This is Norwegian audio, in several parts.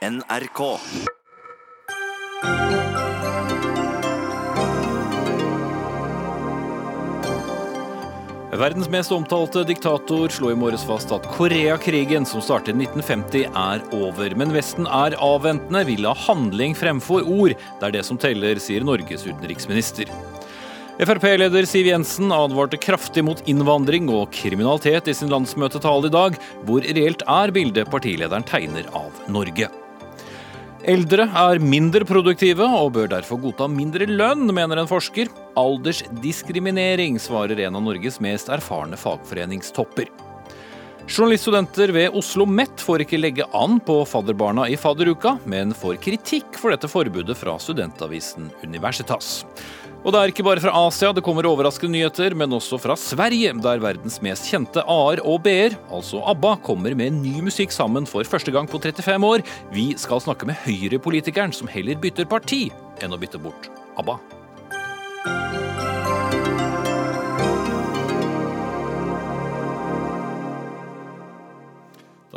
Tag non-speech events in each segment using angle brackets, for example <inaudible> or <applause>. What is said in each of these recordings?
NRK. Verdens mest omtalte diktator slo i morges fast at Koreakrigen, som startet i 1950, er over. Men Vesten er avventende, vil ha handling fremfor ord. Det er det som teller, sier Norges utenriksminister. Frp-leder Siv Jensen advarte kraftig mot innvandring og kriminalitet i sin landsmøtetale i dag. Hvor reelt er bildet partilederen tegner av Norge? Eldre er mindre produktive og bør derfor godta mindre lønn, mener en forsker. Aldersdiskriminering, svarer en av Norges mest erfarne fagforeningstopper. Journaliststudenter ved Oslo Met får ikke legge an på fadderbarna i fadderuka, men får kritikk for dette forbudet fra studentavisen Universitas. Og det er ikke bare fra Asia det kommer overraskende nyheter, men også fra Sverige, der verdens mest kjente A-er og B-er, altså ABBA, kommer med ny musikk sammen for første gang på 35 år. Vi skal snakke med Høyre-politikeren som heller bytter parti enn å bytte bort ABBA.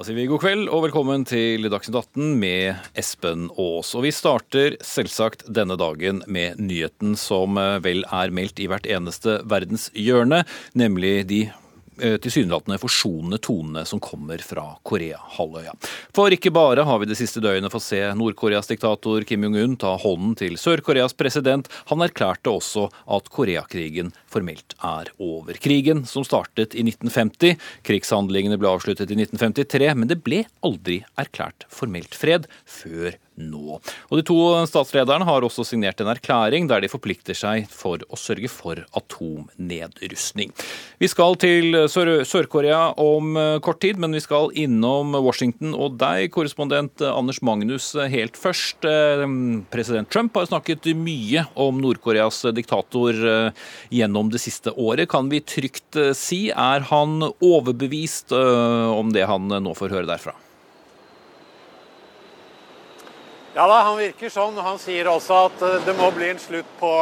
Sier vi god kveld og velkommen til Dagsnytt 18 med Espen Aas. Og vi starter selvsagt denne dagen med nyheten som eh, vel er meldt i hvert eneste verdens hjørne, nemlig de eh, tilsynelatende forsonende tonene som kommer fra Korea-halvøya. For ikke bare har vi det siste døgnet fått se Nord-Koreas diktator Kim Jong-un ta hånden til Sør-Koreas president, han erklærte også at Koreakrigen formelt er over. Krigen som startet i 1950, krigshandlingene ble avsluttet i 1953, men det ble aldri erklært formelt fred før nå. Og De to statslederne har også signert en erklæring der de forplikter seg for å sørge for atomnedrustning. Vi skal til Sør-Korea om kort tid, men vi skal innom Washington og deg, korrespondent Anders Magnus, helt først. President Trump har snakket mye om Nord-Koreas diktator gjennom det siste året. Kan vi trygt si er han overbevist om det han nå får høre derfra? Ja da, han virker sånn. Han sier også at eh, det må bli en slutt på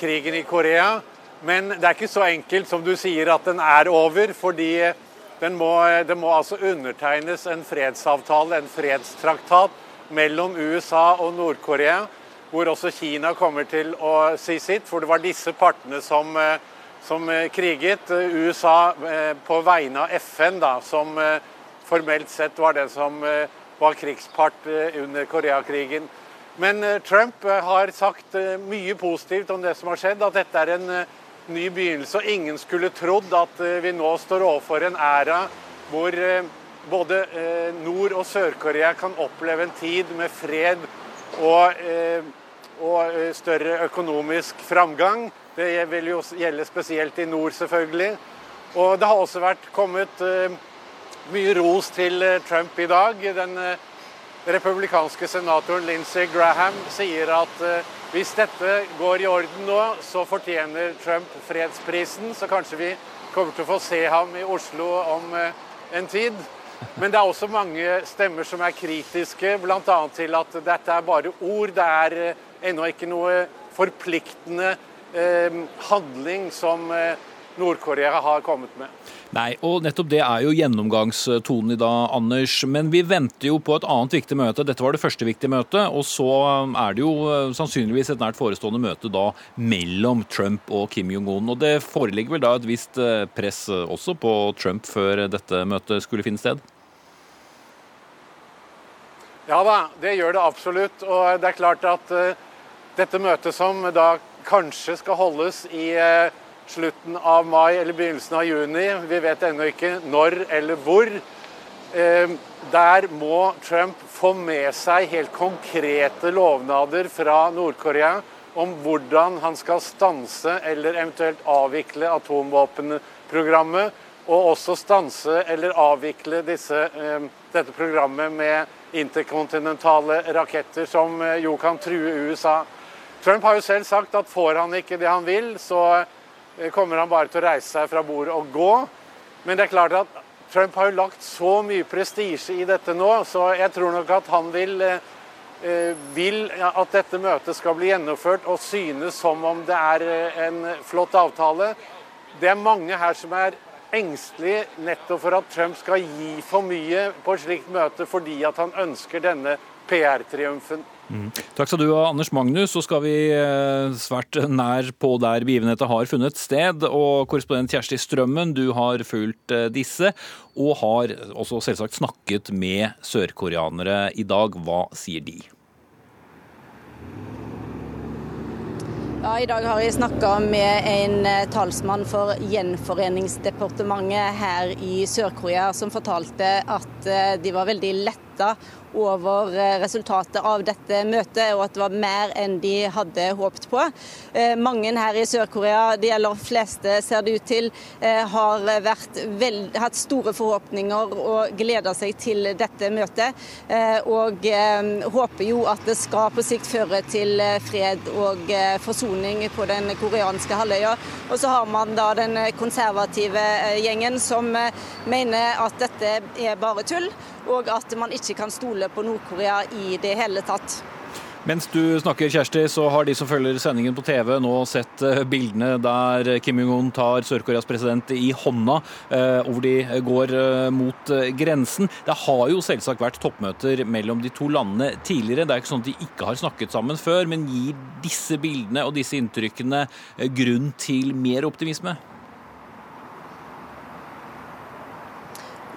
krigen i Korea. Men det er ikke så enkelt som du sier at den er over, fordi må, det må altså undertegnes en fredsavtale, en fredstraktat, mellom USA og Nord-Korea, hvor også Kina kommer til å si sitt. For det var disse partene som, som kriget. USA på vegne av FN, da, som formelt sett var det som var krigspart eh, under Koreakrigen. Men eh, Trump eh, har sagt mye positivt om det som har skjedd, at dette er en ny begynnelse. Og ingen skulle trodd at vi nå står overfor en æra hvor både Nord- og Sør-Korea kan oppleve en tid med fred og, og, større økonomisk framgang. Det vil jo gjelde spesielt i nord, selvfølgelig. Og det har også vært kommet mye ros til eh, Trump i dag. Den eh, republikanske senatoren Lindsey Graham sier at eh, hvis dette går i orden nå, så fortjener Trump fredsprisen. Så kanskje vi kommer til å få se ham i Oslo om en tid. Men det er også mange stemmer som er kritiske, bl.a. til at dette er bare ord. Det er ennå ikke noe forpliktende eh, handling som Nord-Korea har kommet med. Nei, og nettopp det er jo gjennomgangstonen i dag, Anders. Men vi venter jo på et annet viktig møte. Dette var det første viktige møtet. Og så er det jo eh, sannsynligvis et nært forestående møte da mellom Trump og Kim Jong-un. Og det foreligger vel da et visst eh, press også på Trump før dette møtet skulle finne sted? Ja da, det gjør det absolutt. Og det er klart at dette møtet som da kanskje skal holdes i slutten av mai eller begynnelsen av juni. Vi vet ennå ikke når eller hvor. Eh, der må Trump få med seg helt konkrete lovnader fra Nord-Korea om hvordan han skal stanse eller eventuelt avvikle atomvåpenprogrammet. Og også stanse eller avvikle disse, eh, dette programmet med interkontinentale raketter, som eh, jo kan true USA. Trump har jo selv sagt at får han ikke det han vil, så kommer han bare til å reise seg fra bordet og gå. Men det er klart at Trump har jo lagt så mye prestisje i dette nå, så jeg tror nok at han vil, eh, eh, vil at dette møtet skal bli gjennomført og synes som om det er en flott avtale. Det er mange her som er engstelige nettopp for at Trump skal gi for mye på et slikt møte fordi at han ønsker denne PR-triumfen. Takk skal du ha, Anders Magnus. Så skal vi eh, svært nær på der begivenheten har funnet sted. Og korrespondent Kjersti Strømmen, du har fulgt eh, disse, og har også selvsagt snakket med sørkoreanere i dag. Hva sier de? Ja, I dag har jeg snakka med en eh, talsmann for gjenforeningsdepartementet her i Sør-Korea, som fortalte at de var veldig letta over eh, resultatet av dette møtet, og at det var mer enn de hadde håpet på. Eh, mange her i Sør-Korea, de aller fleste ser det ut til, eh, har veld, hatt store forhåpninger og gleder seg til dette møtet. Og håper jo at det skal på sikt føre til fred og forsoning på den koreanske halvøya. Og så har man da den konservative gjengen som mener at dette er bare tull og at man ikke kan stole på Nord-Korea i det hele tatt. Mens du snakker, Kjersti, så har de som følger sendingen på TV nå sett eh, bildene der Kim Jong-un tar Sør-Koreas president i hånda, eh, hvor de går eh, mot grensen. Det har jo selvsagt vært toppmøter mellom de to landene tidligere. Det er ikke sånn at de ikke har snakket sammen før, men gir disse bildene og disse inntrykkene grunn til mer optimisme?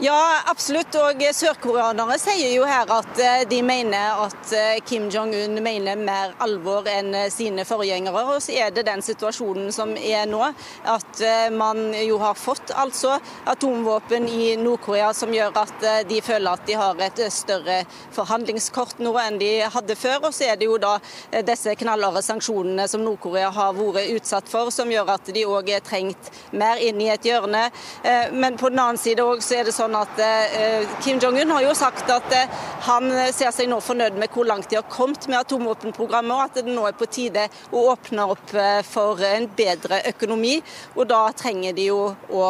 Ja, absolutt. Og sørkoreanere sier jo her at eh, de mener at eh, Kim Jong-un mener mer alvor enn eh, sine forgjengere. Og så er det den situasjonen som er nå, at man jo har fått altså atomvåpen i Nord-Korea som gjør at de føler at de har et større forhandlingskort nå enn de hadde før. Og så er det jo da disse knallharde sanksjonene som Nord-Korea har vært utsatt for, som gjør at de òg er trengt mer inn i et hjørne. Men på den annen side også så er det sånn sånn at eh, Kim Jong-un har jo sagt at eh, han ser seg nå fornøyd med hvor langt de har kommet med atomvåpenprogrammet, og at det nå er på tide å åpne opp eh, for en bedre økonomi. Og da trenger de jo å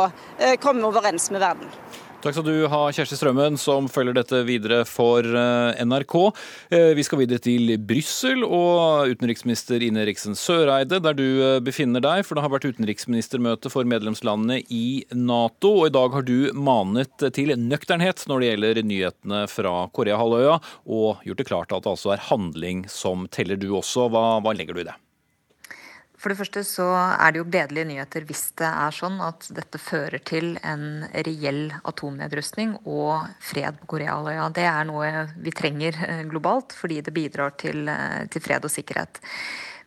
komme overens med verden. Takk skal du ha, Kjersti Strømmen, som følger dette videre for eh, NRK. Eh, vi skal videre til Brussel og utenriksminister Ine Eriksen Søreide, der du eh, befinner deg. For det har vært utenriksministermøte for medlemslandene i Nato, og i dag har du manet til nøkternhet når det gjelder nyhetene fra Koreahalvøya, og gjort det klart at det altså er handling som teller du også. Hva, hva legger du i det? For det første så er det jo gledelige nyheter hvis det er sånn at dette fører til en reell atomnedrustning og fred på Koreahalvøya. Det er noe vi trenger eh, globalt, fordi det bidrar til, eh, til fred og sikkerhet.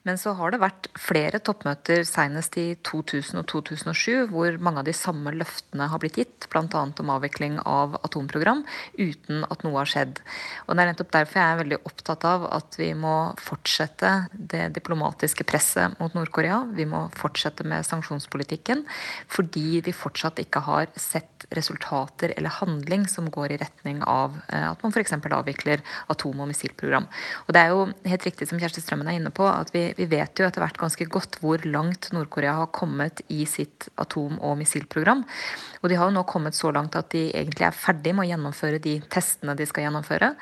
Men så har det vært flere toppmøter, senest i 2000 og 2007, hvor mange av de samme løftene har blitt gitt, bl.a. om avvikling av atomprogram, uten at noe har skjedd. Og Det er nettopp derfor jeg er veldig opptatt av at vi må fortsette det diplomatiske presset mot Nord-Korea. Vi må fortsette med sanksjonspolitikken, fordi vi fortsatt ikke har sett resultater eller handling som går i retning av eh, at man f.eks. avvikler atom- og missilprogram. Og det er jo helt riktig som Kjersti Strømmen er inne på, at vi vi, vet jo etter hvert ganske godt hvor langt Nord-Korea har kommet i sitt atom- og missilprogram. Og de har jo nå kommet så langt at de egentlig er ferdig med å gjennomføre de testene de skal gjennomføre.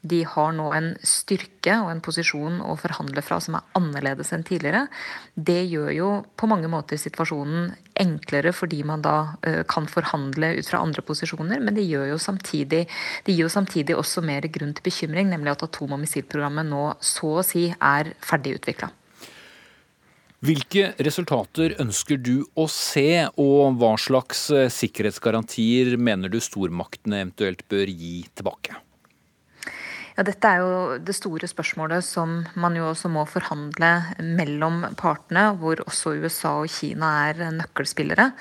De har nå en styrke og en posisjon å forhandle fra som er annerledes enn tidligere. Det gjør jo på mange måter situasjonen enklere fordi man da uh, kan forhandle ut fra andre posisjoner, men det, gjør jo samtidig, de gir jo samtidig også mer grunn til bekymring, nemlig at atom- og missilprogrammet nå så å si er ferdigutvikla. Hvilke resultater ønsker du å se, og hva slags eh, sikkerhetsgarantier mener du stormaktene eventuelt bør gi tilbake? Ja, dette er jo det store spørsmålet som man jo også må forhandle mellom partene, hvor også USA og Kina er nøkkelspillere.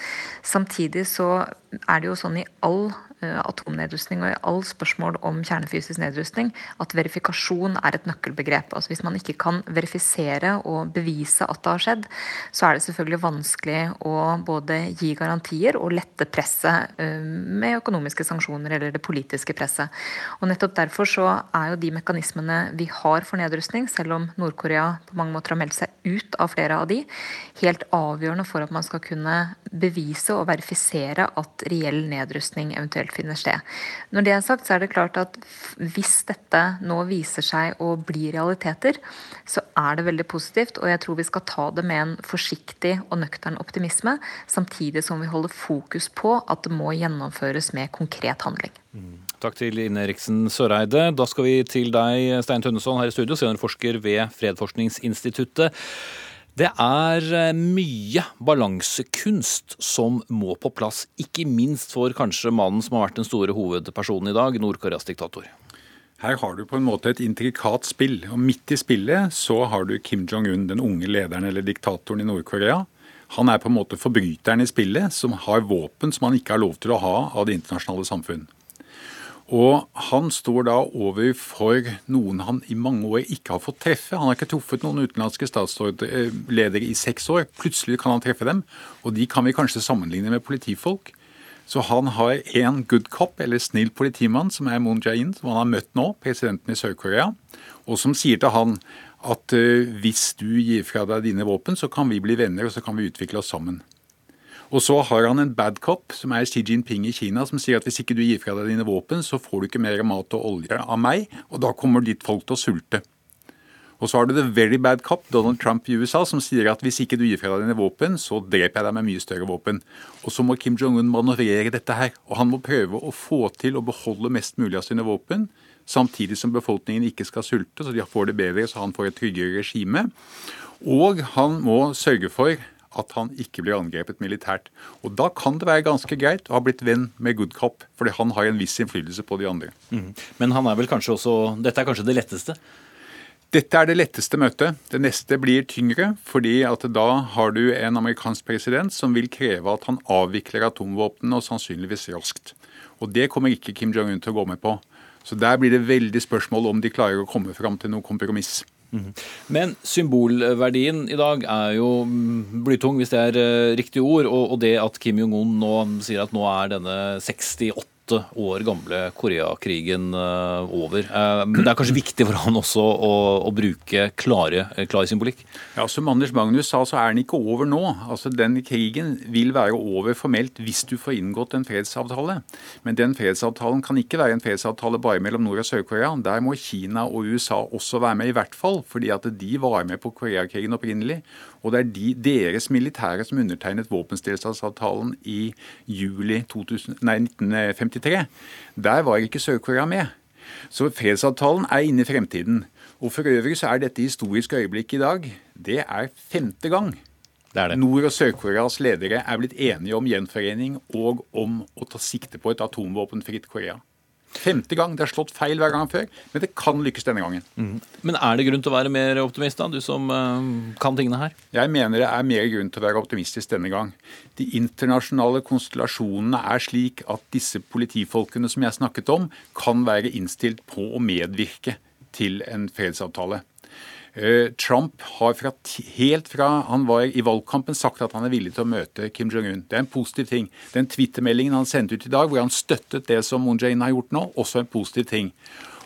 Samtidig så er det jo sånn i all atomnedrustning og i all spørsmål om kjernefysisk nedrustning at verifikasjon er et nøkkelbegrep. Altså Hvis man ikke kan verifisere og bevise at det har skjedd, så er det selvfølgelig vanskelig å både gi garantier og lette presset eh, med økonomiske sanksjoner eller det politiske presset. Og Nettopp derfor så er jo de mekanismene vi har for nedrustning, selv om Nord-Korea på mange måter har meldt seg ut av flere av de, helt avgjørende for at man skal kunne bevise og verifisere at reell nedrustning eventuelt finner sted. Når det er sagt, så er det klart at hvis dette nå viser seg å bli realiteter, så er det veldig positivt. Og jeg tror vi skal ta det med en forsiktig og nøktern optimisme, samtidig som vi holder fokus på at det må gjennomføres med konkret handling. Mm. Takk til Ine Eriksen Søreide. Da skal vi til deg, Stein Tønneson, her i studio, seniorforsker ved Fredforskningsinstituttet. Det er eh, mye balansekunst som må på plass, ikke minst for kanskje mannen som har vært den store hovedpersonen i dag, Nord-Koreas diktator. Her har du på en måte et intrikat spill, og midt i spillet så har du Kim Jong-un, den unge lederen eller diktatoren i Nord-Korea. Han er på en måte forbryteren i spillet, som har våpen som han ikke har lov til å ha av det internasjonale samfunn. Og han står da overfor noen han i mange år ikke har fått treffe. Han har ikke truffet noen utenlandske statsledere i seks år. Plutselig kan han treffe dem, og de kan vi kanskje sammenligne med politifolk. Så han har en good cop, eller snill politimann, som er Moon Jae-in, som han har møtt nå, presidenten i Sør-Korea, og som sier til han at uh, hvis du gir fra deg dine våpen, så kan vi bli venner, og så kan vi utvikle oss sammen. Og så har han en bad cop, som er Xi Jinping i Kina, som sier at hvis ikke du gir fra deg dine våpen, så får du ikke mer mat og olje av meg, og da kommer ditt folk til å sulte. Og så har du the very bad cop, Donald Trump i USA, som sier at hvis ikke du gir fra deg dine våpen, så dreper jeg deg med mye større våpen. Og så må Kim Jong-un manøvrere dette her. Og han må prøve å få til å beholde mest mulig av sine våpen, samtidig som befolkningen ikke skal sulte, så de får det bedre, så han får et tryggere regime. Og han må sørge for at han ikke blir angrepet militært. Og Da kan det være ganske greit å ha blitt venn med good cop, fordi han har en viss innflytelse på de andre. Mm. Men han er vel kanskje også Dette er kanskje det letteste? Dette er det letteste møtet. Det neste blir tyngre, fordi at da har du en amerikansk president som vil kreve at han avvikler atomvåpnene, og sannsynligvis raskt. Og Det kommer ikke Kim Jong-un til å gå med på. Så Der blir det veldig spørsmål om de klarer å komme fram til noe kompromiss. Mhm. Men symbolverdien i dag er jo blytung, hvis det er eh, riktig ord. Og det at Kim Jong-un nå sier at nå er denne 68 åtte år gamle Koreakrigen eh, over. Eh, men det er kanskje viktig for han også å, å bruke klare, eh, klar symbolikk? Ja, Som Anders Magnus sa, så er den ikke over nå. Altså, Den krigen vil være over formelt hvis du får inngått en fredsavtale. Men den fredsavtalen kan ikke være en fredsavtale bare mellom Nord- og Sør-Korea. Der må Kina og USA også være med, i hvert fall. Fordi at de var med på Koreakrigen opprinnelig. Og det er de, deres militære som undertegnet våpenstillstandsavtalen i juli 2000, nei, 1953. Der var ikke Sør-Korea med. Så fredsavtalen er inne i fremtiden. Og for øvrig så er dette historiske øyeblikk i dag. Det er femte gang. Det det. Nord- og Sør-Koreas ledere er blitt enige om gjenforening og om å ta sikte på et atomvåpenfritt Korea. Femte gang. Det er slått feil hver gang før, men det kan lykkes denne gangen. Mm. Men er det grunn til å være mer optimist, da, du som uh, kan tingene her? Jeg mener det er mer grunn til å være optimistisk denne gang. De internasjonale konstellasjonene er slik at disse politifolkene som jeg snakket om, kan være innstilt på å medvirke til en fredsavtale. Eh, Trump har fra, helt fra han var i valgkampen sagt at han er villig til å møte Kim Jong-un. Det er en positiv ting. Den twittermeldingen han sendte ut i dag, hvor han støttet det som Moon Jae-in har gjort nå, også en positiv ting.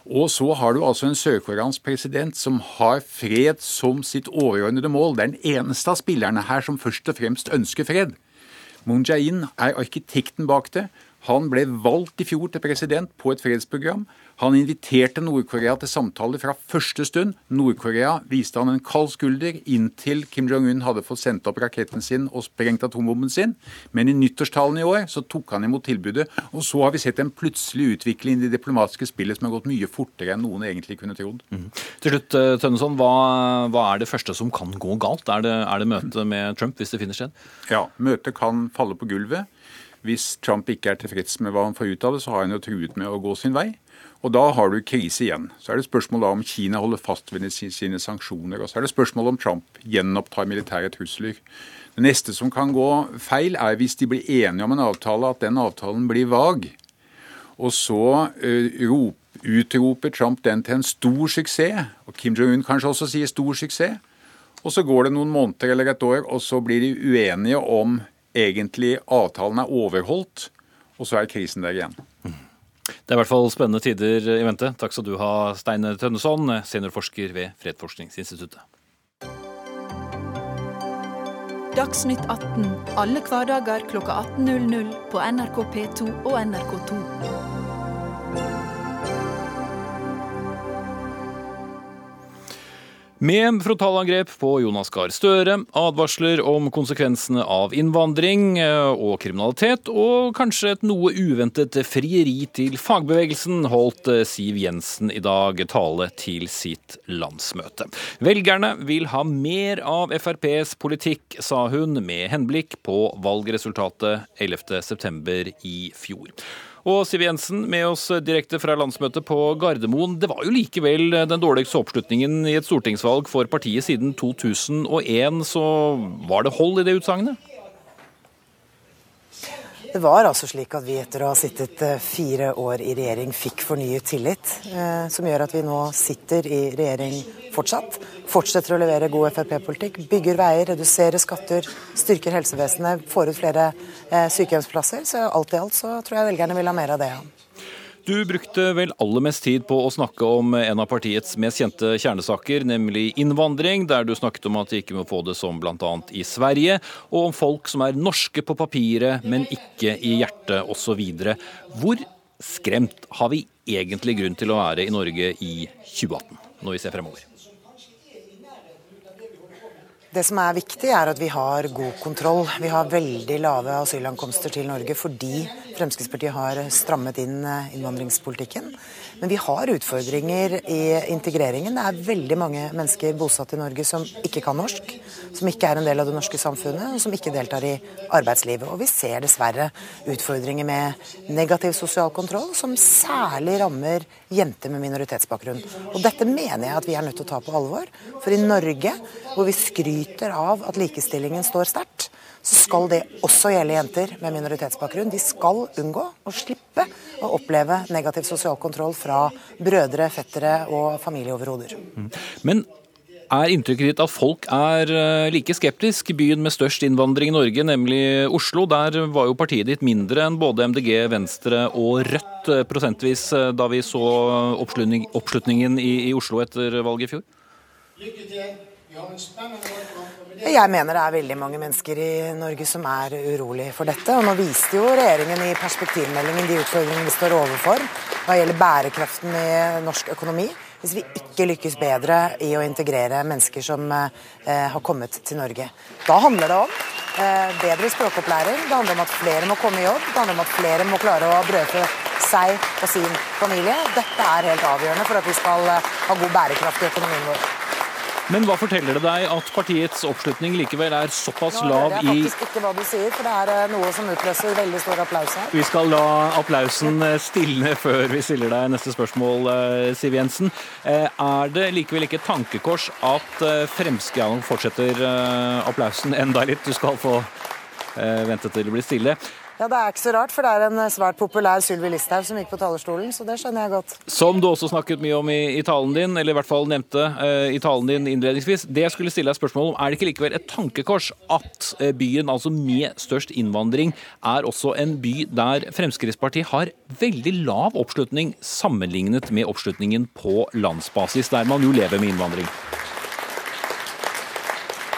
Og så har du altså en sørkoreansk president som har fred som sitt overordnede mål. Det er den eneste av spillerne her som først og fremst ønsker fred. Moon Jae-in er arkitekten bak det. Han ble valgt i fjor til president på et fredsprogram. Han inviterte Nord-Korea til samtaler fra første stund. Nord-Korea viste han en kald skulder inntil Kim Jong-un hadde fått sendt opp raketten sin og sprengt atombomben sin. Men i nyttårstalen i år så tok han imot tilbudet. Og så har vi sett en plutselig utvikling i det diplomatiske spillet som har gått mye fortere enn noen egentlig kunne trodd. Mm. Til slutt, eh, Tønneson, hva, hva, er det første som kan gå galt? Er det, er det møtet <laughs> med Trump, hvis det finner sted? Ja, møtet kan falle på gulvet. Hvis Trump ikke er tilfreds med hva han får ut av det, så har han jo truet med å gå sin vei. Og da har du krise igjen. Så er det spørsmål om Kina holder fast ved sine sanksjoner. Og så er det spørsmål om Trump gjenopptar militære trusler. Det neste som kan gå feil, er hvis de blir enige om en avtale, at den avtalen blir vag. Og så uh, utroper Trump den til en stor suksess, og Kim Jong-un kanskje også sier stor suksess. Og så går det noen måneder eller et år, og så blir de uenige om egentlig avtalen er overholdt, og så er krisen der igjen. Det er i hvert fall spennende tider i vente. Takk skal du ha, Stein Tønneson, seniorforsker ved Fredforskningsinstituttet. Dagsnytt 18 alle hverdager kl 18.00 på NRK P2 og NRK2. Med frontalangrep på Jonas Gahr Støre, advarsler om konsekvensene av innvandring eh, og kriminalitet, og kanskje et noe uventet frieri til fagbevegelsen, holdt eh, Siv Jensen i dag tale til sitt landsmøte. Velgerne vil ha mer av FrPs politikk, sa hun med henblikk på valgresultatet 11.9. i fjor. Og Siv Jensen med oss direkte fra landsmøtet på Gardermoen. Det var jo likevel den dårligste oppslutningen i et stortingsvalg for partiet siden 2001, så var det hold i det utsagnet? Det var altså slik at vi etter å ha sittet eh, fire år i regjering fikk fornyet tillit, eh, som gjør at vi nå sitter i regjering fortsatt. Fortsetter å levere god Frp-politikk. Bygger veier, reduserer skatter, styrker helsevesenet, får ut flere eh, sykehjemsplasser. Så alt i alt så tror jeg velgerne vil ha mer av det. Du brukte vel aller mest tid på å snakke om en av partiets mest kjente kjernesaker, nemlig innvandring, der du snakket om at de ikke må få det som bl.a. i Sverige, og om folk som er norske på papiret, men ikke i hjertet osv. Hvor skremt har vi egentlig grunn til å være i Norge i 2018, når vi ser fremover? Det som er viktig, er at vi har god kontroll. Vi har veldig lave asylankomster til Norge fordi Fremskrittspartiet har strammet inn eh, innvandringspolitikken. Men vi har utfordringer i integreringen. Det er veldig mange mennesker bosatt i Norge som ikke kan norsk, som ikke er en del av det norske samfunnet, og som ikke deltar i arbeidslivet. Og vi ser dessverre utfordringer med negativ sosial kontroll, som særlig rammer jenter med minoritetsbakgrunn. Og dette mener jeg at vi er nødt til å ta på alvor. For i Norge, hvor vi skryter av at likestillingen står sterkt, så skal det også gjelde jenter med minoritetsbakgrunn. De skal unngå å slippe å oppleve negativ sosial kontroll fra brødre, fettere og familieoverhoder. Mm. Men er inntrykket ditt at folk er eh, like skeptisk? Byen med størst innvandring i Norge, nemlig Oslo. Der var jo partiet ditt mindre enn både MDG, Venstre og Rødt eh, prosentvis eh, da vi så oppslutningen i, i Oslo etter valget i fjor? Lykke til. Jeg mener det er veldig mange mennesker i Norge som er urolig for dette. og Nå viste jo regjeringen i perspektivmeldingen de utfordringene vi står overfor hva gjelder bærekraften i norsk økonomi. Hvis vi ikke lykkes bedre i å integrere mennesker som eh, har kommet til Norge. Da handler det om eh, bedre språkopplæring, det handler om at flere må komme i jobb, det handler om at flere må klare å brødfø seg og sin familie. Dette er helt avgjørende for at vi skal eh, ha god bærekraft i økonomien vår. Men hva forteller det deg at partiets oppslutning likevel er såpass lav i Nå hører jeg faktisk ikke hva du sier, for det er eh, noe som utløser veldig stor applaus her. Vi skal la applausen eh, stilne <laughs> før vi stiller deg neste spørsmål, eh, Siv Jensen. Er det likevel ikke et tankekors at Fremskrittspartiet fortsetter applausen enda litt? Du skal få vente til det blir stille. Ja, Det er ikke så rart, for det er en svært populær Sylvi Listhaug som gikk på talerstolen, så det skjønner jeg godt. Som du også snakket mye om i, i talen din, eller i hvert fall nevnte uh, i talen din innledningsvis. Det jeg skulle stille deg spørsmål om, er det ikke likevel et tankekors at uh, byen altså med størst innvandring er også en by der Fremskrittspartiet har veldig lav oppslutning sammenlignet med oppslutningen på landsbasis, der man jo lever med innvandring?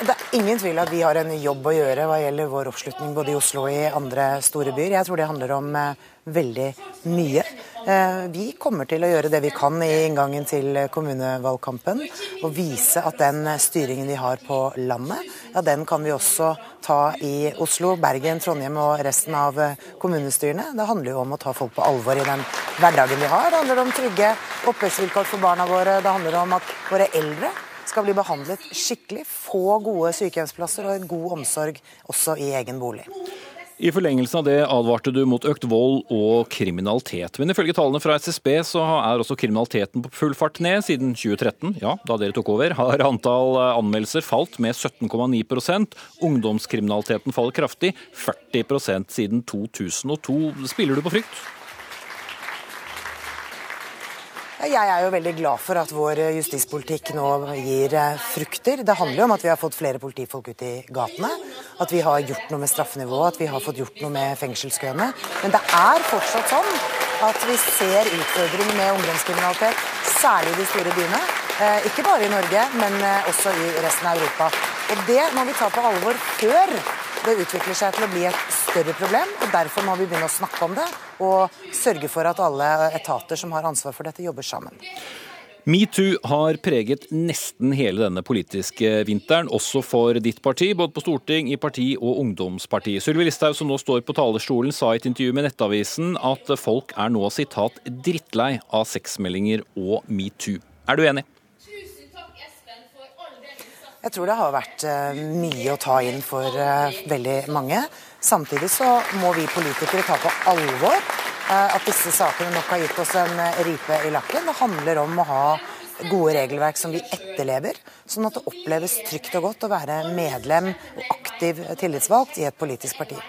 Det er ingen tvil at vi har en jobb å gjøre hva gjelder vår oppslutning både i Oslo og i andre store byer. Jeg tror det handler om eh, veldig mye. Eh, vi kommer til å gjøre det vi kan i inngangen til kommunevalgkampen. Og vise at den styringen vi har på landet, ja den kan vi også ta i Oslo, Bergen, Trondheim og resten av eh, kommunestyrene. Det handler jo om å ta folk på alvor i den hverdagen vi har. Det handler om trygge oppvekstvilkår for barna våre. Det handler om at våre eldre skal bli behandlet skikkelig, få gode sykehjemsplasser og en god omsorg også i egen bolig. I forlengelsen av det advarte du mot økt vold og kriminalitet. Men ifølge tallene fra SSB så er også kriminaliteten på full fart ned siden 2013. Ja, da dere tok over, har antall anmeldelser falt med 17,9% Ungdomskriminaliteten faller kraftig, 40% siden 2002. Spiller du på frykt? Jeg er jo veldig glad for at vår justispolitikk nå gir eh, frukter. Det handler jo om at vi har fått flere politifolk ut i gatene. At vi har gjort noe med straffenivået, at vi har fått gjort noe med fengselskøene. Men det er fortsatt sånn at vi ser utfordringer med ungdomskriminalitet, særlig i de store byene. Eh, ikke bare i Norge, men eh, også i resten av Europa. Og det må vi ta på alvor før det utvikler seg til å bli et større problem. og Derfor må vi begynne å snakke om det og sørge for at alle etater som har ansvar for dette, jobber sammen. Metoo har preget nesten hele denne politiske vinteren, også for ditt parti, både på storting, i parti og ungdomsparti. Sylvi Listhaug, som nå står på talerstolen, sa i et intervju med Nettavisen at folk er nå sitat drittlei av sexmeldinger og metoo. Er du enig? Jeg tror det har vært uh, mye å ta inn for uh, veldig mange. Samtidig så må vi politikere ta på alvor uh, at disse sakene nok har gitt oss en ripe i lakken. Det handler om å ha gode regelverk som vi etterlever, sånn at det oppleves trygt og godt å være medlem og aktiv tillitsvalgt i et politisk parti.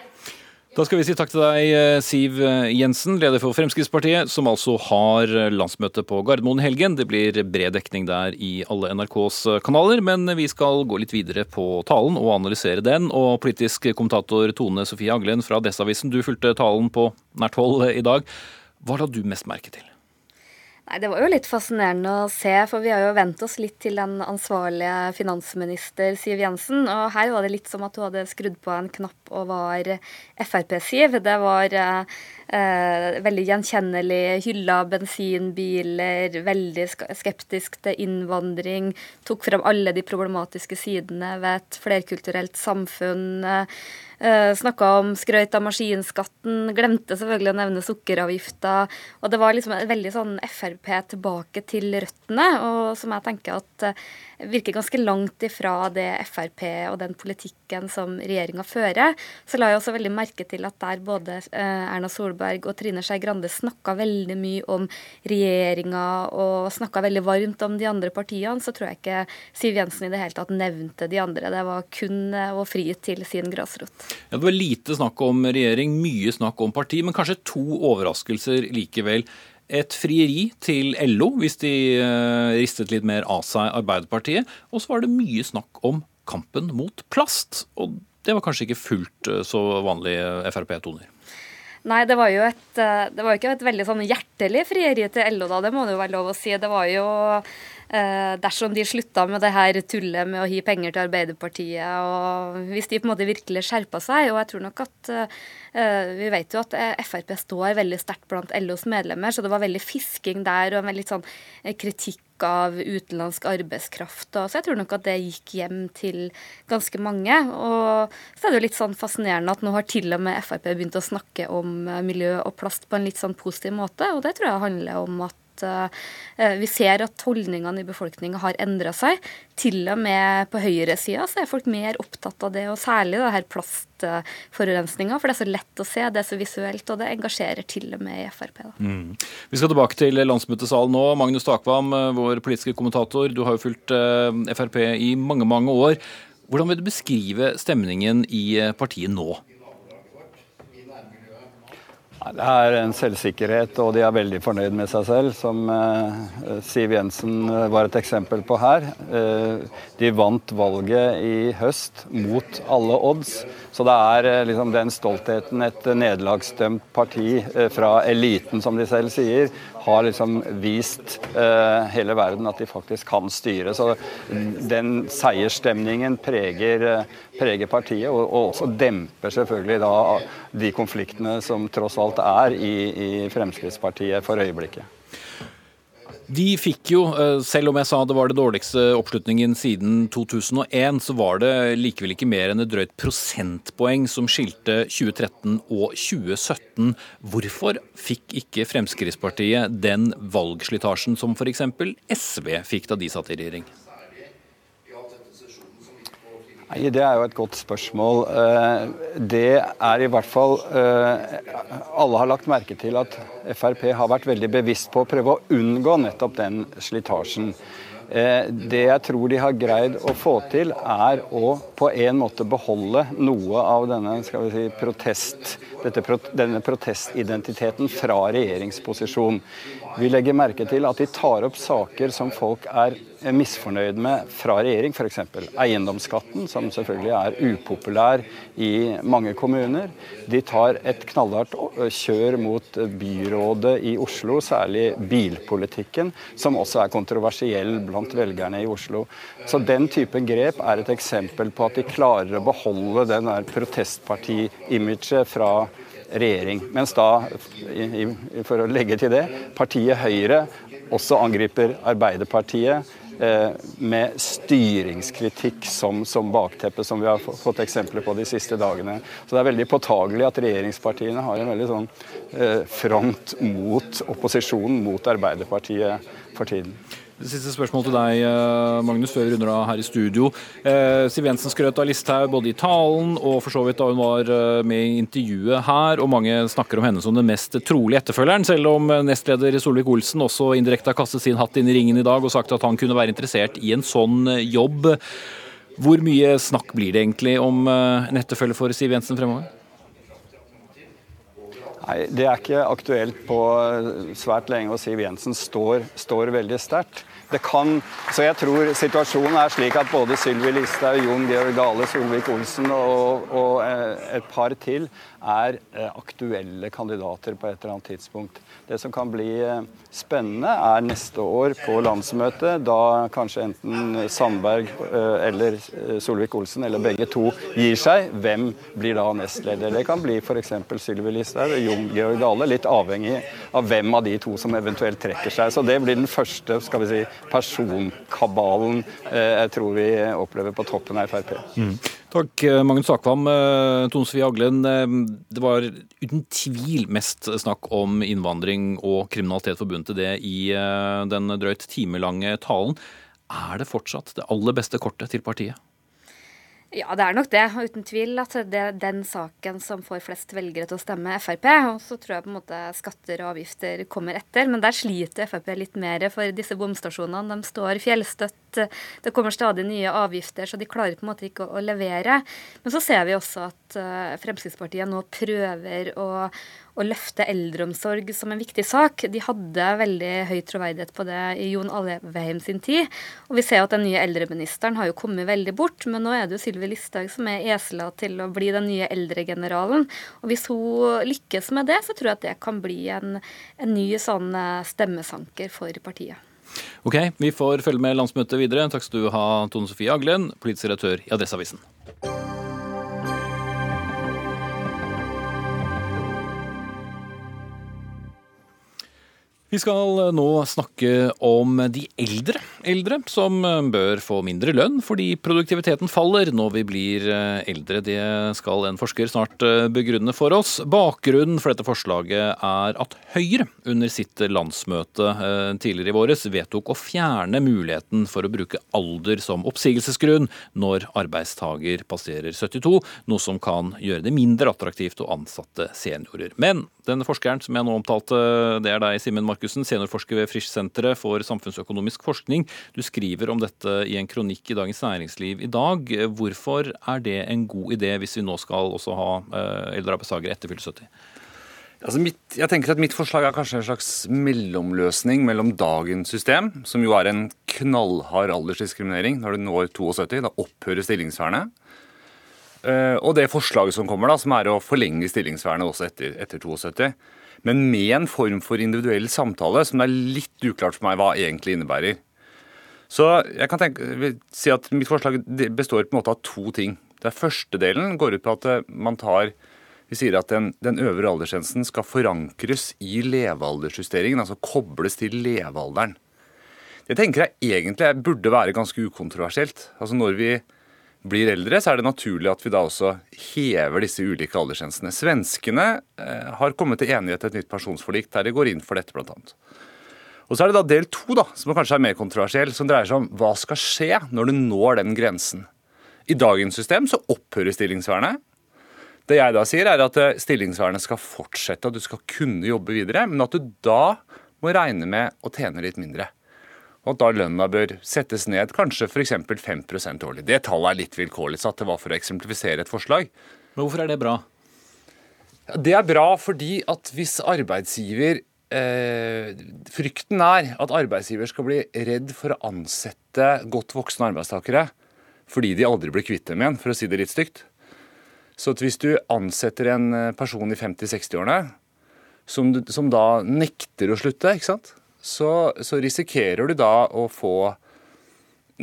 Da skal vi si takk til deg, eh, Siv eh, Jensen, leder for Fremskrittspartiet, som altså har eh, landsmøte på Gardermoen i helgen. Det blir bred dekning der i alle NRKs kanaler, men vi skal gå litt videre på talen og analysere den. Og politisk kommentator Tone Sofie Aglen fra Adresseavisen, du fulgte talen på nært hold i dag. Hva la du mest merke til? Nei, Det var jo litt fascinerende å se, for vi har jo vent oss litt til den ansvarlige finansminister Siv Jensen. Og her var det litt som at hun hadde skrudd på en knapp og var Frp-Siv. Det var eh, veldig gjenkjennelig. Hylla bensinbiler, veldig skeptisk til innvandring. Tok fram alle de problematiske sidene ved et flerkulturelt samfunn. Uh, eh, Snakka om skrøyt av maskinskatten, glemte selvfølgelig å nevne sukkeravgifta. Og det var liksom et veldig sånn Frp tilbake til røttene, og som jeg tenker at uh, virker ganske langt ifra det Frp og den politikken som regjeringa fører. Så la jeg også veldig merke til at der både uh, Erna Solberg og Trine Skei Grande snakka veldig mye om regjeringa og snakka veldig varmt om de andre partiene, så tror jeg ikke Siv Jensen i det hele tatt nevnte de andre. Det var kun å fri til sin grasrot. Ja, det var lite snakk om regjering, mye snakk om parti, men kanskje to overraskelser likevel. Et frieri til LO, hvis de uh, ristet litt mer av seg Arbeiderpartiet. Og så var det mye snakk om kampen mot plast. Og det var kanskje ikke fullt uh, så vanlige Frp-toner. Nei, det var jo et, det var ikke et veldig sånn hjertelig frieri til LO, da. Det må det jo være lov å si. Det var jo Eh, dersom de slutta med det her tullet med å gi penger til Arbeiderpartiet, og hvis de på en måte virkelig skjerpa seg. Og jeg tror nok at eh, Vi vet jo at eh, Frp står veldig sterkt blant LOs medlemmer, så det var veldig fisking der og en veldig sånn kritikk av utenlandsk arbeidskraft. Så jeg tror nok at det gikk hjem til ganske mange. Og så er det jo litt sånn fascinerende at nå har til og med Frp begynt å snakke om miljø og plast på en litt sånn positiv måte, og det tror jeg handler om at vi ser at holdningene i befolkninga har endra seg. Til og med på høyresida er folk mer opptatt av det, og særlig det her plastforurensninga. For det er så lett å se, det er så visuelt, og det engasjerer til og med i Frp. Mm. Vi skal tilbake til landsmøtesalen nå. Magnus Takvam, eh, vår politiske kommentator. Du har jo fulgt uh, Frp i mange, mange år. Hvordan vil du beskrive stemningen i partiet nå? Det er en selvsikkerhet, og de er veldig fornøyd med seg selv, som eh, Siv Jensen eh, var et eksempel på her. Eh, de vant valget i høst mot alle odds. Så det er liksom den stoltheten et nederlagsdømt parti fra eliten, som de selv sier, har liksom vist eh, hele verden at de faktisk kan styre. Så den seiersstemningen preger, uh, preger partiet, og, og, også demper selvfølgelig da de konfliktene som tross alt er i, i Fremskrittspartiet for øyeblikket. De fikk jo, eh, selv om jeg sa det var det dårligste oppslutningen siden 2001, så var det likevel ikke mer enn et drøyt prosentpoeng som skilte 2013 og 2017. Hvorfor fikk ikke Fremskrittspartiet den valgslitasjen som f.eks. SV fikk da de satt i regjering? Nei, Det er jo et godt spørsmål. Eh, det er i hvert fall eh, Alle har lagt merke til at Frp har vært veldig bevisst på å prøve å unngå nettopp den slitasjen. Eh, det jeg tror de har greid å få til, er å på en måte beholde noe av denne si, protest dette, denne protestidentiteten fra regjeringsposisjon. Vi legger merke til at de tar opp saker som folk er misfornøyd med fra regjering, f.eks. eiendomsskatten, som selvfølgelig er upopulær i mange kommuner. De tar et knallhardt kjør mot byrådet i Oslo, særlig bilpolitikken, som også er kontroversiell blant velgerne i Oslo. Så den type grep er et eksempel på at de klarer å beholde den der protestparti-imaget fra regjering. Mens da, for å legge til det, partiet Høyre også angriper Arbeiderpartiet eh, med styringskritikk som, som, bakteppe, som vi har fått eksempler på de siste dagene. Så det er veldig påtagelig at regjeringspartiene har en veldig sånn eh, front mot opposisjonen, mot Arbeiderpartiet for tiden. Siste spørsmål til deg, eh, Magnus, før vi runder av her i studio. Eh, Siv Jensen skrøt av Listhaug både i talen og for så vidt da hun var eh, med i intervjuet her, og mange snakker om henne som den mest trolige etterfølgeren, selv om nestleder Solvik-Olsen også indirekte har kastet sin hatt inn i ringen i dag og sagt at han kunne være interessert i en sånn jobb. Hvor mye snakk blir det egentlig om en etterfølger for Siv Jensen fremover? Nei, Det er ikke aktuelt på svært lenge, og Siv Jensen står, står veldig sterkt. Det kan, så jeg tror situasjonen er slik at både Sylvi Listhaug, Jon Georg Dale, Solvik-Olsen og, og, eh, et par til er eh, aktuelle kandidater på et eller annet tidspunkt. Det som kan bli eh, spennende, er neste år på landsmøtet, da kanskje enten Sandberg eller Solvik-Olsen eller begge to gir seg. Hvem blir da nestleder? Det kan bli f.eks. Sylvi Listhaug og Jon Georg Dale, litt avhengig av hvem av de to som eventuelt trekker seg. Så det blir den første skal vi si, personkabalen eh, jeg tror vi opplever på toppen av Frp. Mm. Takk, eh, Magnus Akvam. Eh, Tone Sofie Aglen, det var uten tvil mest snakk om innvandring og kriminalitet forbundet til det i den drøyt timelange talen. Er det fortsatt det aller beste kortet til partiet? Ja, det er nok det. Uten tvil at det er den saken som får flest velgere til å stemme Frp. Og så tror jeg på en måte skatter og avgifter kommer etter. Men der sliter Frp litt mer, for disse bomstasjonene de står fjellstøtt. Det kommer stadig nye avgifter, så de klarer på en måte ikke å, levere. Men så ser vi også at eh, Fremskrittspartiet nå prøver å, å løfte eldreomsorg som en viktig sak. De hadde veldig høy troverdighet på det i Jon Alvheim sin tid. Og vi ser at den nye eldreministeren har jo kommet veldig bort, men nå er det jo Sylvi Listhaug som er esla til å bli den nye eldregeneralen. Og hvis hun lykkes med det, så tror jeg at det kan bli en, en ny sånn eh, stemmesanker for partiet. Ok, vi får følge med landsmøtet videre. Takk skal du ha, Tone Sofie Aglen, politisk redaktør i Adresseavisen. Vi skal eh, nå snakke om de eldre eldre, som eh, bør få mindre lønn fordi produktiviteten faller når vi blir eh, eldre. Det skal en forsker snart begrunne for oss. Bakgrunnen for dette forslaget er at Høyre under sitt landsmøte tidligere i våres vedtok å fjerne muligheten for å bruke alder som oppsigelsesgrunn når arbeidstaker passerer 72, noe som kan gjøre det mindre attraktivt å ansatte seniorer. Men denne forskeren som jeg nå omtalte, det er deg, Simen Markussen, seniorforsker ved Frisch-senteret for samfunnsøkonomisk forskning. Du skriver om dette i en kronikk i Dagens Næringsliv i dag. Hvorfor er det en god idé hvis vi nå skal også ha eh, eldre arbeidstakere etter fylte 70? Altså mitt, jeg tenker at Mitt forslag er kanskje en slags mellomløsning mellom dagens system, som jo er en knallhard aldersdiskriminering når du når 72. Da opphører stillingsvernet. Eh, og det forslaget som kommer, da, som er å forlenge stillingsvernet også etter, etter 72. Men med en form for individuell samtale som det er litt uklart for meg hva egentlig innebærer. Så jeg kan tenke, si at Mitt forslag består på en måte av to ting. Den første delen går ut på at eh, man tar vi sier at den, den øvre aldersgrensen skal forankres i levealdersjusteringen, altså kobles til levealderen. Det tenker jeg egentlig burde være ganske ukontroversielt. Altså Når vi blir eldre, så er det naturlig at vi da også hever disse ulike aldersgrensene. Svenskene eh, har kommet til enighet til et nytt pensjonsforlik der de går inn for dette, annet. Og Så er det da del to, da, som kanskje er mer kontroversiell, som dreier seg om hva skal skje når du når den grensen. I dagens system så opphører stillingsvernet. Det jeg da sier, er at eh, stillingsvernet skal fortsette, at du skal kunne jobbe videre, men at du da må regne med å tjene litt mindre og at da lønna bør settes ned kanskje f.eks. 5% årlig. Det tallet er litt vilkårlig satt, det var for å eksemplifisere et forslag. Men hvorfor er det bra? Det er bra fordi at hvis arbeidsgiver eh, Frykten er at arbeidsgiver skal bli redd for å ansette godt voksne arbeidstakere fordi de aldri blir kvitt dem igjen, for å si det litt stygt. Så hvis du ansetter en eh, person i 50-60-årene som, som, da nekter å slutte, ikke sant? Så, så risikerer du da å få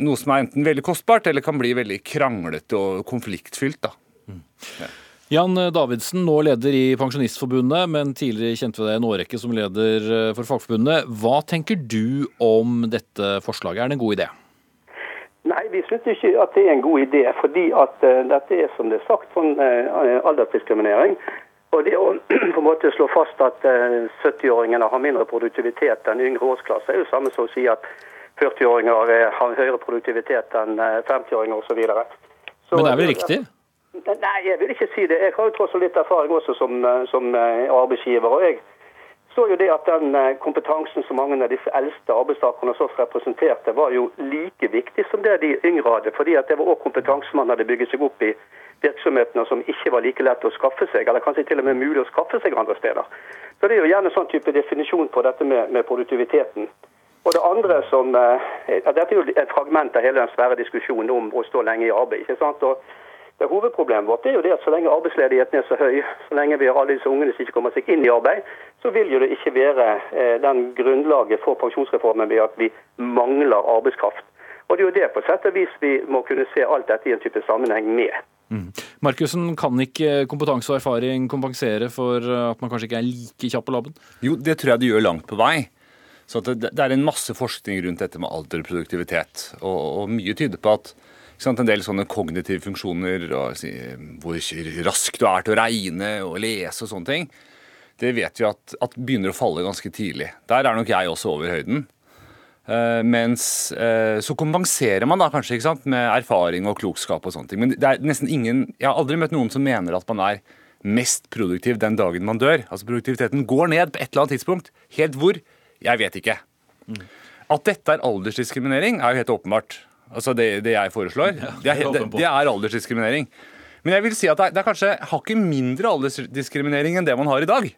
noe som er enten veldig kostbart eller kan bli veldig kranglete og konfliktfylt. da. Mm. Ja. Jan Davidsen, nå leder i Pensjonistforbundet, men tidligere kjente vi deg en årrekke som leder eh, for Fagforbundet. Hva tenker du om dette forslaget, er det en god idé? Nei, vi syns ikke at det er en god idé. Fordi at uh, dette er som det er sagt sånn uh, aldersdiskriminering. Og det å <clears throat> på en måte slå fast at uh, 70-åringene har mindre produktivitet enn yngre årsklasse, er jo samme som å si at 40-åringer har høyere produktivitet enn 50-åringer osv. Men det er vel riktig? Nei, jeg vil ikke si det. Jeg har jo tross alt litt erfaring også som, eh, som eh, arbeidsgiver. og jeg så jo det at den eh, kompetansen som mange av disse eldste arbeidstakerne hos oss representerte, var jo like viktig som det de yngre hadde. fordi at det var òg kompetanse man hadde bygget seg opp i virksomhetene som ikke var like lett å skaffe seg, eller kanskje til og med mulig å skaffe seg andre steder. Så Det er jo gjerne sånn type definisjon på dette med, med produktiviteten. Og det andre som, Dette er jo et fragment av hele den svære diskusjonen om å stå lenge i arbeid. ikke sant? Og det Hovedproblemet vårt er jo det at så lenge arbeidsledigheten er så høy, så lenge vi har alle disse ungene som ikke kommer seg inn i arbeid, så vil jo det ikke være eh, den grunnlaget for pensjonsreformen ved at vi mangler arbeidskraft. Og Det er jo det på sett og vis vi må kunne se alt dette i en type sammenheng med. Mm. Markussen, kan ikke kompetanse og erfaring kompensere for at man kanskje ikke er like kjapp på labben? Jo, det tror jeg det gjør langt på vei. Så det, det, er en masse forskning rundt dette med alder og produktivitet. Og, og mye tyder på at en del sånne kognitive funksjoner, og hvor raskt du er til å regne og lese og sånne ting, det vet vi at, at begynner å falle ganske tidlig. Der er nok jeg også over høyden. Uh, mens uh, Så kompenserer man da kanskje ikke sant, med erfaring og klokskap og sånne ting. Men det er nesten ingen Jeg har aldri møtt noen som mener at man er mest produktiv den dagen man dør. Altså Produktiviteten går ned på et eller annet tidspunkt. Helt hvor? Jeg vet ikke. Mm. At dette er aldersdiskriminering, er jo helt åpenbart. Altså det, det jeg foreslår. Ja, det, er, det, det, er, aldersdiskriminering. Men jeg vil si at det er, det er kanskje hakket mindre aldersdiskriminering enn det man har i dag.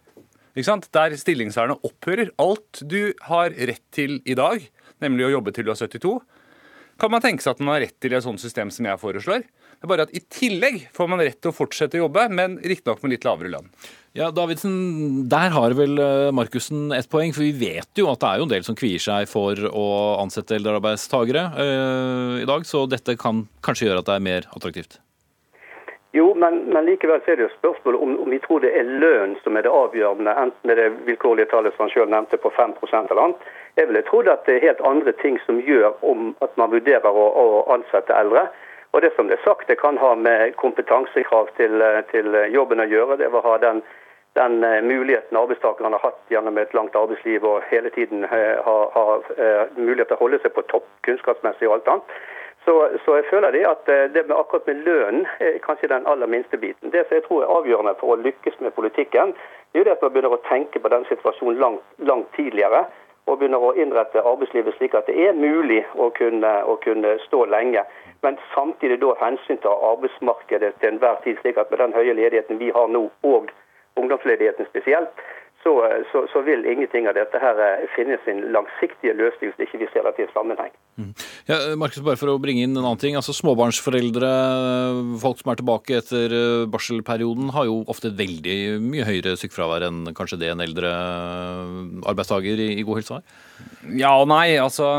Der stillingsvernet opphører. Alt du har rett til i dag, nemlig å jobbe til du er 72, kan man tenke seg at man har rett til i et sånt system som jeg foreslår. Det er bare at I tillegg får man rett til å fortsette å jobbe, men riktignok med litt lavere lønn. Ja, Davidsen, Der har vel eh, Markussen et poeng, for vi vet jo at det er jo en del som kvier seg for å ansette eldrearbeidstagere eh, i dag, så dette kan kanskje gjøre at det er mer attraktivt? Jo, men, men likevel er det jo spørsmålet om, om, vi tror det er lønn som er det avgjørende, enten er det vilkårlige tallet som han selv nevnte på 5 eller annet. Jeg ville trodd at det er helt andre ting som gjør om at man vurderer å, å ansette eldre. Og det som det er sagt, det kan ha med kompetansekrav til, til jobben å gjøre. Det å ha den den eh, muligheten arbeidstakerne har hatt gjennom et langt arbeidsliv og hele tiden ha har, har eh, mulighet til å holde seg på topp kunnskapsmessig og alt annet. Så, så, jeg føler det at det med akkurat med lønnen er kanskje den aller minste biten. Det som jeg tror er avgjørende for å lykkes med politikken, det er jo det at man begynner å tenke på den situasjonen langt, langt tidligere. Og begynner å innrette arbeidslivet slik at det er mulig å kunne, å kunne stå lenge. Men samtidig da hensynta arbeidsmarkedet til enhver tid, slik at med den høye ledigheten vi har nå, og ungdomsledigheten spesielt, så, så, så, vil ingenting av dette her eh, finne sin langsiktige løsning hvis ikke vi ser det i sammenheng. Mm. Ja, Markus, bare for å bringe inn en annen ting. altså Småbarnsforeldre, folk som er tilbake etter eh, barselperioden, har jo ofte veldig mye høyere sykefravær enn kanskje det en eldre eh, arbeidstaker i, i god helse har? Ja og nei. altså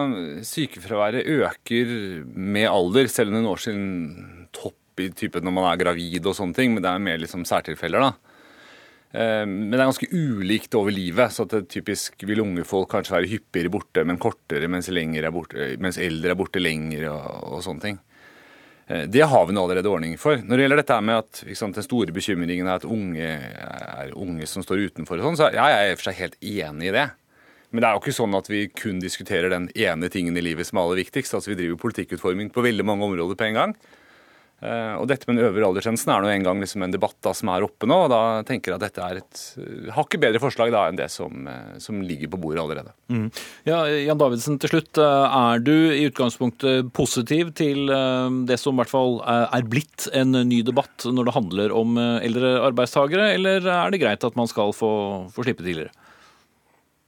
Sykefraværet øker med alder, selv om det når sin topp i typen når man er gravid og sånne ting. Men det er mer liksom særtilfeller, da. Eh, men det er ganske ulikt over livet. så at typisk vil unge folk kanskje være hyppigere borte, men kortere, mens, er borte, mens eldre er borte lenger og, og, sånne ting. Eh, det har vi nå allerede ordning for. Når det gjelder dette med at sant, den store bekymringen er at unge er unge som står utenfor, og sånn, så ja, jeg er i og for seg helt enig i det. Men det er jo ikke sånn at vi kun diskuterer den ene tingen i livet som er aller viktigst. Altså, Vi driver politikkutforming på veldig mange områder på en gang. Eh, og dette med den øvre aldersgrensen er nå en gang liksom en debatt da, som er oppe nå. og Da tenker jeg at dette er et uh, hakket bedre forslag da, enn det som, uh, som, ligger på bordet allerede. Mm. Ja, Jan Davidsen, til slutt. Er du i utgangspunktet positiv til det som i hvert fall er blitt en ny debatt når det handler om eldre arbeidstakere, eller er det greit at man skal få, få slippe tidligere?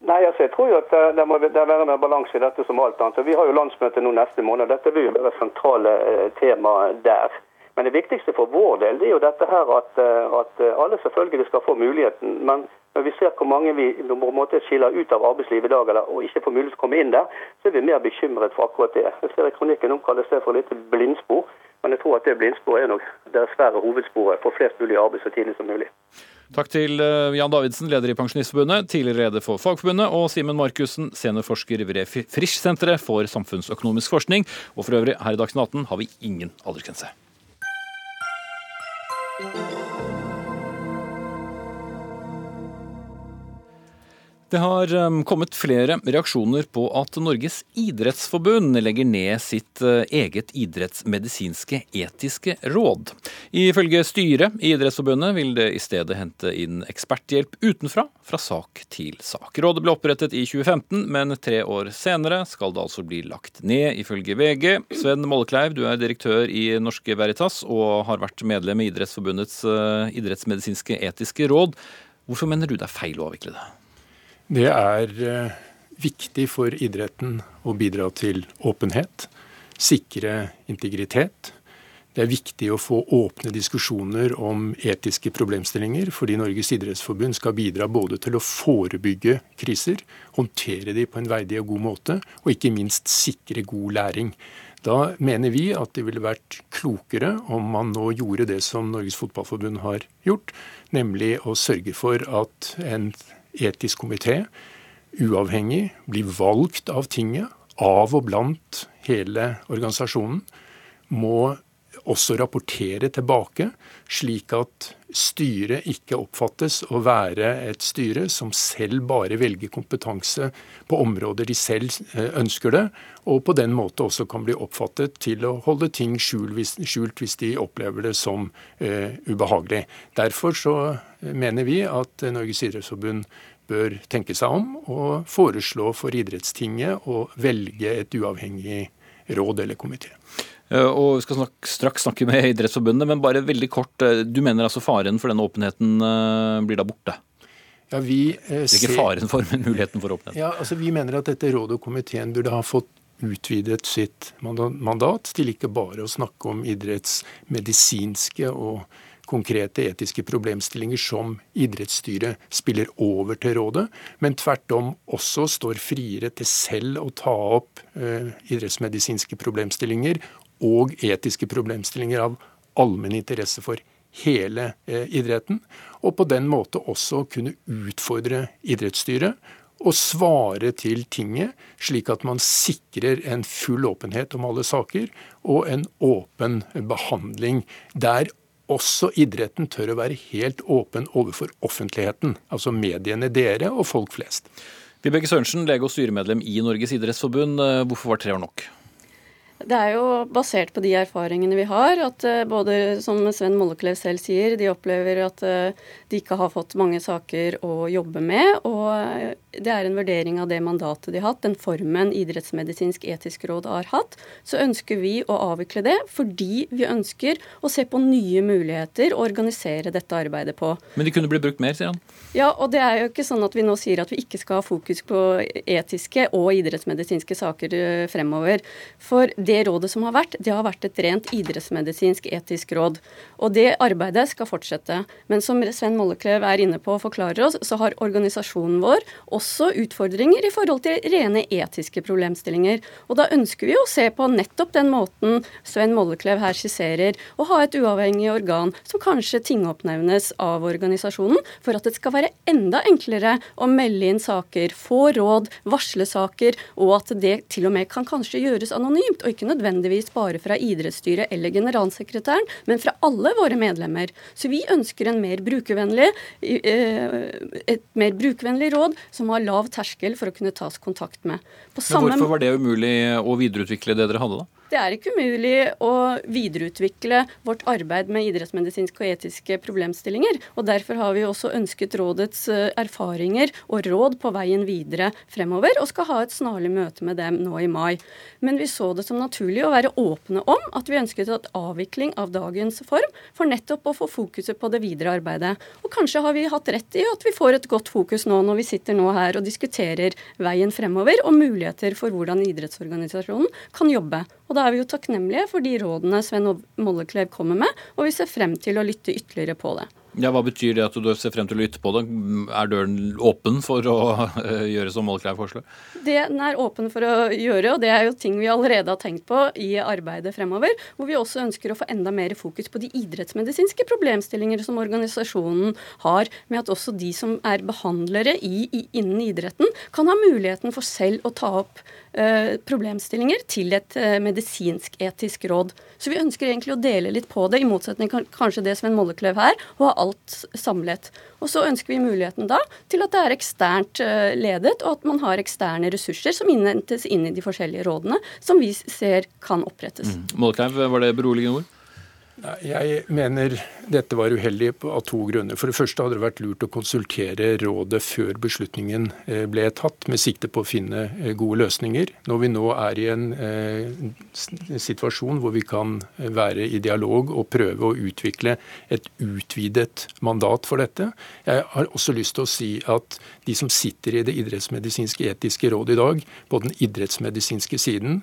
Nei, altså jeg tror jo at det må være en balanse i dette som alt annet. Vi har jo landsmøte nå neste måned. Dette vil jo være sentrale eh, tema der. Men det viktigste for vår del det er jo dette her at, eh, at alle selvfølgelig skal få muligheten. Men når vi ser hvor mange vi på en måte skiller ut av arbeidslivet i dag, eller, og ikke får mulighet til å komme inn der, så er vi mer bekymret for akkurat det. Jeg ser i kronikken omkalles det for litt blindspor. Men jeg tror at det blindsporet er nok dessverre hovedsporet for flest mulig arbeid så tidlig som mulig. Takk til eh, Jan Davidsen, leder i Pensjonistforbundet, tidligere leder for Fagforbundet, og Simen Markussen, seniorforsker ved Frisch-senteret for samfunnsøkonomisk forskning. Og for øvrig, her i Dagsnytt 18 har vi ingen aldersgrense. Det har um, kommet flere reaksjoner på at Norges idrettsforbund legger ned sitt uh, eget idrettsmedisinske etiske råd. Ifølge styret i Idrettsforbundet vil det i stedet hente inn eksperthjelp utenfra, fra sak til sak. Rådet ble opprettet i 2015, men tre år senere skal det altså bli lagt ned, ifølge VG. Sven Mollekleiv, du er direktør i Norske Veritas og har vært medlem i Idrettsforbundets uh, idrettsmedisinske etiske råd. Hvorfor mener du det er feil å avvikle det? Det er eh, viktig for idretten å bidra til åpenhet, sikre integritet. Det er viktig å få åpne diskusjoner om etiske problemstillinger, fordi Norges idrettsforbund skal bidra både til å forebygge kriser, håndtere de på en verdig og god måte, og ikke minst sikre god læring. Da mener vi at det ville vært klokere om man nå gjorde det som Norges Fotballforbund har gjort, nemlig å sørge for at en etisk komité, uavhengig, blir valgt av tinget, av og blant hele organisasjonen, må også rapportere tilbake, slik at styret ikke oppfattes å være et styre som selv bare velger kompetanse på områder de selv eh, ønsker det, og på den måte også kan bli oppfattet til å holde ting skjult hvis de opplever det som uh, ubehagelig. Derfor så mener vi at Norges idrettsforbund bør tenke seg om og foreslå for idrettstinget å velge et uavhengig råd eller komité. Eh, og Vi skal straks snakke med Idrettsforbundet, men bare veldig kort. Eh, du mener altså faren for denne åpenheten eh, blir da borte? Ja, vi eh, ser... Ikke faren for, men muligheten for åpenhet. Ja, altså Vi mener at dette rådet og komiteen burde ha fått utvidet sitt mandat til ikke bare å snakke om idrettsmedisinske og konkrete etiske problemstillinger som idrettsstyret spiller over til rådet, men tvert om også står friere til selv å ta opp eh, idrettsmedisinske problemstillinger og etiske problemstillinger av allmenn interesse for hele eh, idretten. Og på den måte også kunne utfordre idrettsstyret og svare til tinget, slik at man sikrer en full åpenhet om alle saker og en åpen behandling der også idretten tør å være helt åpen overfor offentligheten, altså mediene dere og folk flest. Vibeke Sørensen, lege og styremedlem i Norges idrettsforbund. Eh, hvorfor var tre år nok? Det er jo basert på de erfaringene vi har. At eh, både, som Sven Molleklev selv sier, de opplever at eh, de ikke har fått mange saker å jobbe med. Og eh, det er en vurdering av det mandatet de har hatt, den formen Idrettsmedisinsk etisk råd har hatt. Så ønsker vi å avvikle det fordi vi ønsker å se på nye muligheter å organisere dette arbeidet på. Men de kunne bli brukt mer, sier han? Ja, og det er jo ikke sånn at vi nå sier at vi ikke skal ha fokus på etiske og idrettsmedisinske saker fremover. For det rådet som har vært, det har vært et rent idrettsmedisinsk etisk råd. Og det arbeidet skal fortsette. Men som Sven Molleklev er inne på og forklarer oss, så har organisasjonen vår også utfordringer i forhold til rene etiske problemstillinger. Og da ønsker vi å se på nettopp den måten Sven Molleklev her skisserer, å ha et uavhengig organ som kanskje tingoppnevnes av organisasjonen, for at det skal være enda enklere å melde inn saker, få råd, varsle saker, og at det til og med kan kanskje gjøres anonymt. og ikke nødvendigvis bare fra idrettsstyret eller generalsekretæren, men fra alle våre medlemmer. Så vi ønsker en mer brukervennlig, eh, et mer brukervennlig råd som har lav terskel for å kunne tas kontakt med. men hvorfor var det umulig å videreutvikle det dere hadde, da? Det er ikke umulig å videreutvikle vårt arbeid med idrettsmedisinske og etiske problemstillinger. og Derfor har vi også ønsket rådets eh, erfaringer og råd på veien videre fremover, og skal ha et snarlig møte med dem nå i mai. Men vi så det som naturlig å være åpne om at vi ønsket at avvikling av dagens form, for nettopp å få fokuset på det videre arbeidet. Og kanskje har vi hatt rett i at vi får et godt fokus nå når vi sitter nå her og diskuterer veien fremover og muligheter for hvordan idrettsorganisasjonen kan jobbe. Og da er vi jo takknemlige for de rådene Sven Molleklev kommer med, og vi ser frem til å lytte ytterligere på det. Ja, Hva betyr det at du ser frem til å lytte på det? Er døren åpen for å eh, gjøre som Mollekleiv foreslår? Det den er åpen for å gjøre, og det er jo ting vi allerede har tenkt på i arbeidet fremover, hvor vi også ønsker å få enda mer fokus på de idrettsmedisinske problemstillinger som organisasjonen har, med at også de som er behandlere i, i, innen idretten, kan ha muligheten for selv å ta opp problemstillinger til et uh, medisinsk-etisk råd. Så vi ønsker egentlig å dele litt på det, i motsetning kanskje det Sven Molleklev her, og ha alt samlet. Og så ønsker vi muligheten da til at det er eksternt eh, ledet, og at man har eksterne ressurser som innhentes inn i de forskjellige rådene, som vi ser kan opprettes. Mm. Molleklev, var det beroligende ord? Jeg mener dette var uheldig av to grunner. For det første hadde det vært lurt å konsultere rådet før beslutningen eh, ble tatt, med sikte på å finne eh, gode løsninger. Når vi nå er i en eh, situasjon hvor vi kan være i dialog og prøve å utvikle et utvidet mandat for dette. Jeg har også lyst til å si at de som sitter i det idrettsmedisinske etiske rådet i dag, på den idrettsmedisinske siden,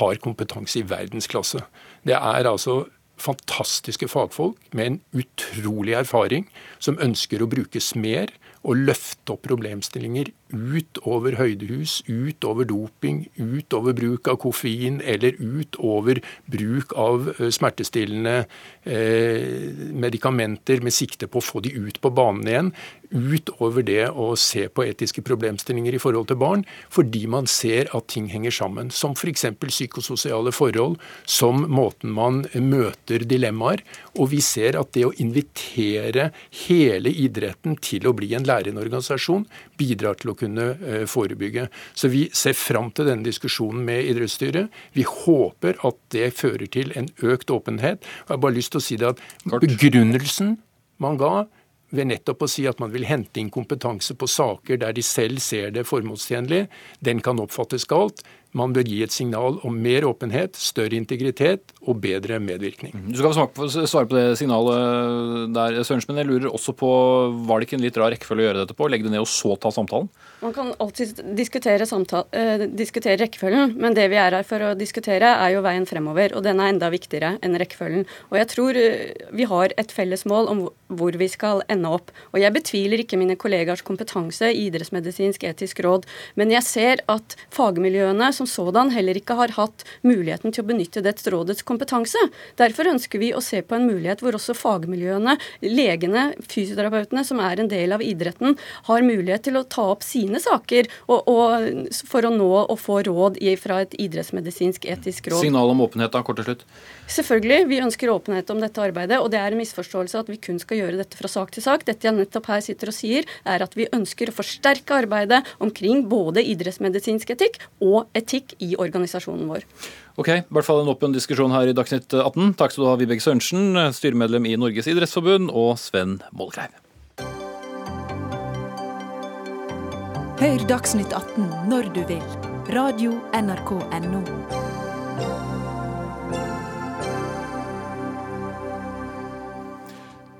har kompetanse i verdensklasse. Det er altså fantastiske fagfolk med en utrolig erfaring, som ønsker å brukes mer og løfte opp problemstillinger utover høydehus, utover doping, utover bruk av koffein eller utover bruk av eh, smertestillende eh, medikamenter med sikte på å få de ut på banen igjen utover det å se på etiske problemstillinger i forhold til barn, fordi man ser at ting henger sammen. Som f.eks. psykososiale forhold, som måten man møter dilemmaer. Og vi ser at det å invitere hele idretten til å bli en lærende organisasjon, bidrar til å kunne eh, forebygge. Så vi ser fram til denne diskusjonen med idrettsstyret. Vi håper at det fører til en økt åpenhet. Og jeg har bare lyst til å si det at begrunnelsen man ga, ved nettopp å si at man vil hente inn kompetanse på saker der de selv ser det formålstjenlig, den kan oppfattes galt. Man bør gi et signal om mer åpenhet, større integritet og bedre medvirkning. Du skal få svare på det signalet der, Sørensen, men jeg lurer også på, var det ikke en litt rar rekkefølge å gjøre dette på? Legge det ned og så ta samtalen? Man kan alltid diskutere, samtale, uh, diskutere, rekkefølgen, men det vi er her for å diskutere, er jo veien fremover. Og den er enda viktigere enn rekkefølgen. Og jeg tror uh, vi har et felles mål om hvor vi skal ende opp. Og jeg betviler ikke mine kollegers kompetanse i idrettsmedisinsk etisk råd, men jeg ser at fagmiljøene som sådan heller ikke har hatt muligheten til å benytte dets rådets kompetanse. Derfor ønsker vi å se på en mulighet hvor også fagmiljøene, legene, fysioterapeutene, som er en del av idretten, har mulighet til å ta opp sine saker og, og, for å nå og få råd fra et idrettsmedisinsk etisk råd. Signal om åpenhet da, kort til slutt? Selvfølgelig. Vi ønsker åpenhet om dette arbeidet. Og det er en misforståelse at vi kun skal gjøre dette fra sak til sak. Dette jeg nettopp her sitter og sier, er at vi ønsker å forsterke arbeidet omkring både idrettsmedisinsk etikk og etikk i organisasjonen vår. Ok, i hvert fall en åpen diskusjon her i Dagsnytt 18. Takk skal du ha, Vibeke Sørensen, styremedlem i Norges idrettsforbund, og Sven Mollkleiv. Hør Dagsnytt 18 når du vil. Radio NRK Radio.nrk.no.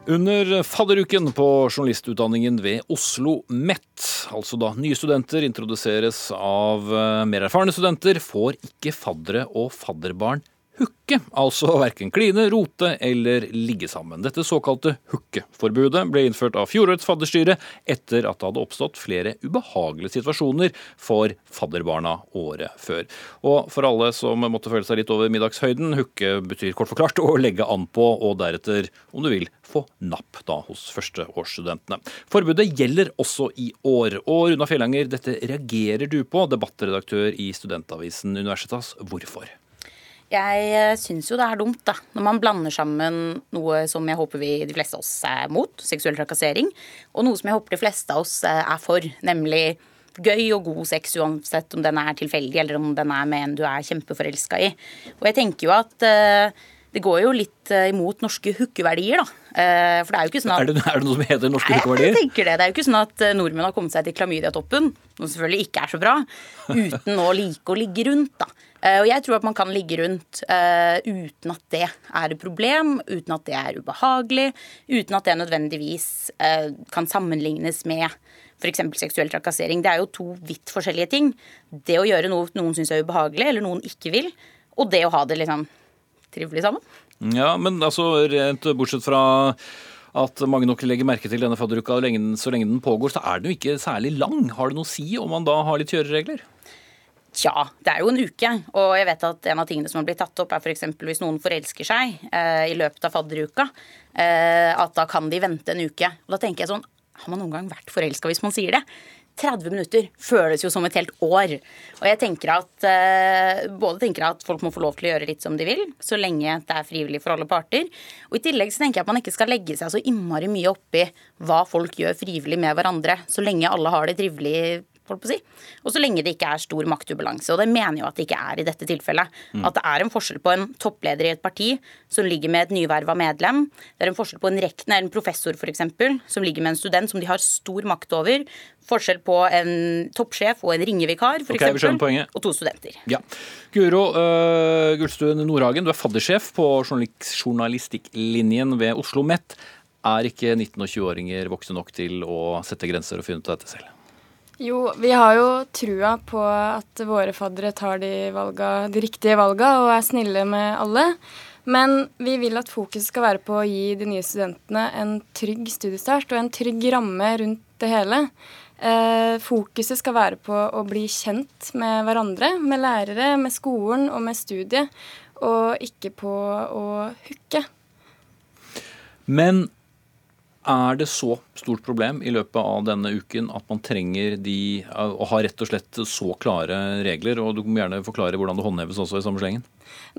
Under fadderuken på journalistutdanningen ved Oslo MET, altså da nye studenter introduseres av eh, mer erfarne studenter, får ikke faddere og fadderbarn hooke, altså verken kline, rote eller ligge sammen. Dette såkalte hookeforbudet ble innført av fjorårets fadderstyre etter at det hadde oppstått flere ubehagelige situasjoner for fadderbarna året før. Og for alle som måtte føle seg litt over middagshøyden, hooke betyr kort forklart å legge an på og deretter, om du vil, få napp da hos førsteårsstudentene. Forbudet gjelder også i år. Og Runa Fjellanger, dette reagerer du på, debattredaktør i studentavisen Universitas. Hvorfor? Jeg eh, syns jo det er dumt, da. Når man blander sammen noe som jeg håper vi de fleste av oss er mot, seksuell trakassering, og noe som jeg håper de fleste av oss eh, er for, nemlig gøy og god sex uansett om den er tilfeldig eller om den er med en du er kjempeforelska i. Og jeg tenker jo at uh, det går jo litt imot norske hookeverdier, da. Uh, for det er jo ikke sånn at Er det, er det noe som heter norske hookeverdier? Jeg tenker det. Det er jo ikke sånn at nordmenn har kommet seg til klamydiatoppen, noe som selvfølgelig ikke er så bra, uten å like å ligge rundt, da. Og jeg tror at man kan ligge rundt uh, uten at det er et problem, uten at det er ubehagelig, uten at det nødvendigvis uh, kan sammenlignes med f.eks. seksuell trakassering. Det er jo to vidt forskjellige ting. Det å gjøre noe noen syns er ubehagelig, eller noen ikke vil, og det å ha det liksom trivelig sammen. Ja, men altså rent bortsett fra at mange nok legger merke til denne fadderuka så lenge den pågår, så er den jo ikke særlig lang. Har det noe å si om man da har litt kjøreregler? Tja, det er jo en uke. Og jeg vet at en av tingene som har blitt tatt opp, er f.eks. hvis noen forelsker seg eh, i løpet av fadderuka, eh, at da kan de vente en uke. Og da tenker jeg sånn, har man noen gang vært forelska hvis man sier det? 30 minutter føles jo som et helt år. Og jeg tenker at eh, både tenker at folk må få lov til å gjøre litt som de vil, så lenge det er frivillig for alle parter. Og i tillegg så tenker jeg at man ikke skal legge seg så innmari mye oppi hva folk gjør frivillig med hverandre, så lenge alle har det trivelig holdt på å si. Og så lenge det ikke er stor maktubalanse. Og det mener jo at det ikke er i dette tilfellet. Mm. At det er en forskjell på en toppleder i et parti som ligger med et nyverva medlem. Det er en forskjell på en rekne, en professor f.eks., som ligger med en student som de har stor makt over. Forskjell på en toppsjef og en ringevikar, f.eks. Okay, og to studenter. Ja. Guro uh, Gullstuen Nordhagen, du er faddersjef på journalistikklinjen ved Oslo OsloMet. Er ikke 19- og 20-åringer voksne nok til å sette grenser og finne ut av dette selv? Jo, vi har jo trua på at våre faddere tar de, valga, de riktige valga og er snille med alle. Men vi vil at fokus skal være på å gi de nye studentene en trygg studiestart og en trygg ramme rundt det hele. Eh, fokuset skal være på å bli kjent med hverandre, med lærere, med skolen og med studiet, og ikke på å hooke. Men er det så stort problem i løpet av denne uken at man trenger de, å ha rett og slett så klare regler? Og du må gjerne forklare hvordan det håndheves også i samme slengen.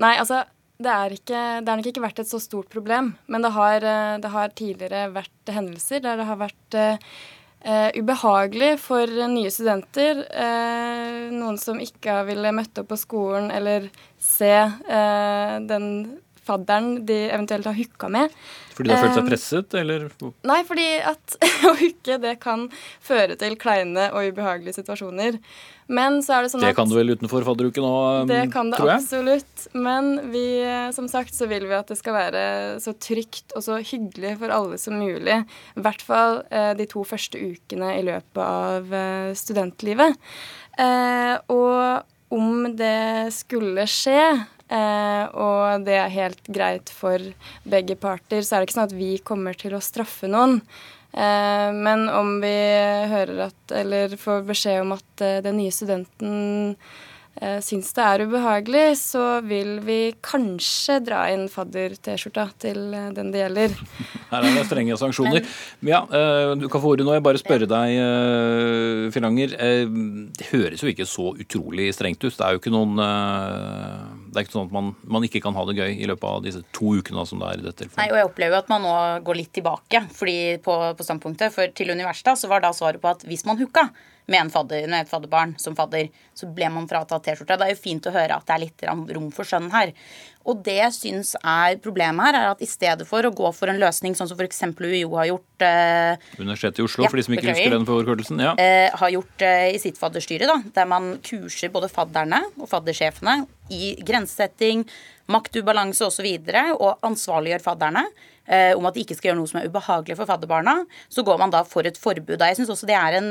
Nei, altså det er, ikke, det er, nok ikke vært et så stort problem. Men det har, eh, det har tidligere vært hendelser der det har vært uh, ubehagelig for nye studenter. Uh, noen som ikke ville møtt opp på skolen eller se uh, den fadderen de eventuelt har hooka med. Fordi de har følt seg presset, eller? Nei, fordi at <laughs> å hooke det kan føre til kleine og ubehagelige situasjoner. Men så er det sånn at Det kan du vel utenfor fadderuken òg, Det kan det absolutt. Men vi, som sagt, så vil vi at det skal være så trygt og så hyggelig for alle som mulig. I hvert fall eh, de to første ukene i løpet av eh, studentlivet. Eh, og om det skulle skje Eh, og det er helt greit for begge parter. Så er det ikke sånn at vi kommer til å straffe noen. Eh, men om vi hører at, eller får beskjed om at eh, den nye studenten eh, syns det er ubehagelig, så vil vi kanskje dra inn fadder-T-skjorta til eh, den det gjelder. <laughs> Her er det strenge sanksjoner. Men, ja, eh, Du kan få ordet nå. Jeg bare spørre deg, Filanger. Det høres jo ikke så utrolig strengt ut. Det er jo ikke noen det er ikke sånn at man, man, ikke kan ha det gøy i løpet av disse to ukene som det er i dette tilfellet. Nei, og jeg opplever jo at man nå går litt tilbake fordi på, på standpunktet. For til Universitas så var da svaret på at hvis man hooka med, fadder, med et fadderbarn som fadder, så ble man fratatt T-skjorta. Det er jo fint å høre at det er litt rom for skjønn her. Og det jeg syns er problemet her, er at i stedet for å gå for en løsning sånn som f.eks. UiO har gjort eh, Universitetet i Oslo, ja, for de som ikke beklager. husker den forkortelsen. Ja. Eh, har gjort eh, i sitt fadderstyre, da, der man kurser både fadderne og faddersjefene i grensesetting, maktubalanse osv. Og, så og ansvarliggjør fadderne eh, om at de ikke skal gjøre noe som er ubehagelig for fadderbarna, så går man da for et forbud. Jeg syns også det er en,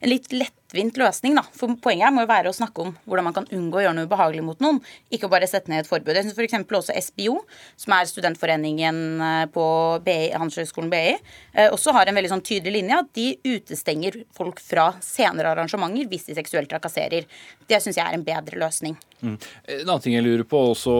en, litt lettvint løsning, da. For poenget her må jo være å snakke om hvordan man kan unngå å gjøre noe ubehagelig mot noen, ikke bare sette ned et forbud. Jeg syns f.eks. også SBO, som er studentforeningen eh, på BI, Handelshøyskolen BI, eh, også har en veldig sånn tydelig linje at de utestenger folk fra senere arrangementer hvis de seksuelt trakasserer. Det syns jeg er en bedre løsning. Mm. En annen ting jeg lurer på også,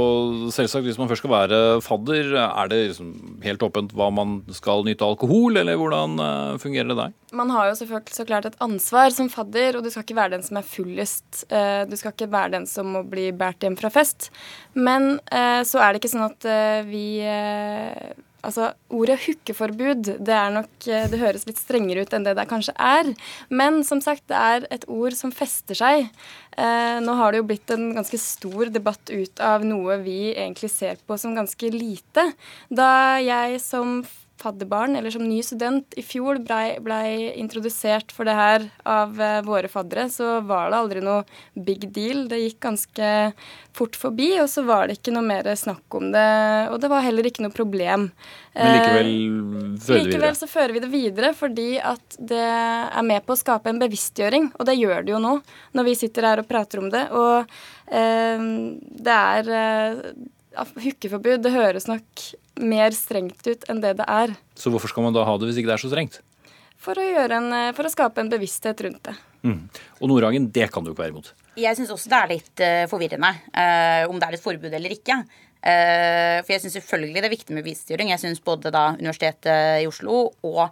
selvsagt hvis man først skal være fadder, er det liksom helt åpent hva man skal nyte alkohol, eller hvordan uh, fungerer det der? Man har jo selvfølgelig så klart et ansvar som fadder, og du skal ikke være den som er fullest. Uh, du skal ikke være den som må bli båret hjem fra fest. Men uh, så er det ikke sånn at vi Altså, Ordet hookeforbud det er nok, eh, det høres litt strengere ut enn det det kanskje er. Men som sagt, det er et ord som fester seg. Eh, nå har det jo blitt en ganske stor debatt ut av noe vi egentlig ser på som ganske lite. Da jeg som fadderbarn, eller som ny student i fjor blei ble introdusert for det her av uh, våre faddere, så var det aldri noe big deal. Det gikk ganske fort forbi, og så var det ikke noe mer snakk om det. Og det var heller ikke noe problem. Men likevel eh, fører vi Likevel videre. så fører vi det videre fordi at det er med på å skape en bevisstgjøring, og det gjør det jo nå når vi sitter her og prater om det. Og eh, det er eh, Hookeforbud, det høres nok mer strengt ut enn det det er. Så hvorfor skal man da ha det hvis ikke det er så strengt? For å, gjøre en, eh, for å skape en bevissthet rundt det. Mm. Og Nordhagen, det kan du ikke være imot. Jeg syns også det er litt uh, forvirrende uh, om det er et forbud eller ikke. Uh, for jeg syns selvfølgelig det er viktig med bevisstgjøring. Jeg syns både da Universitetet i Oslo og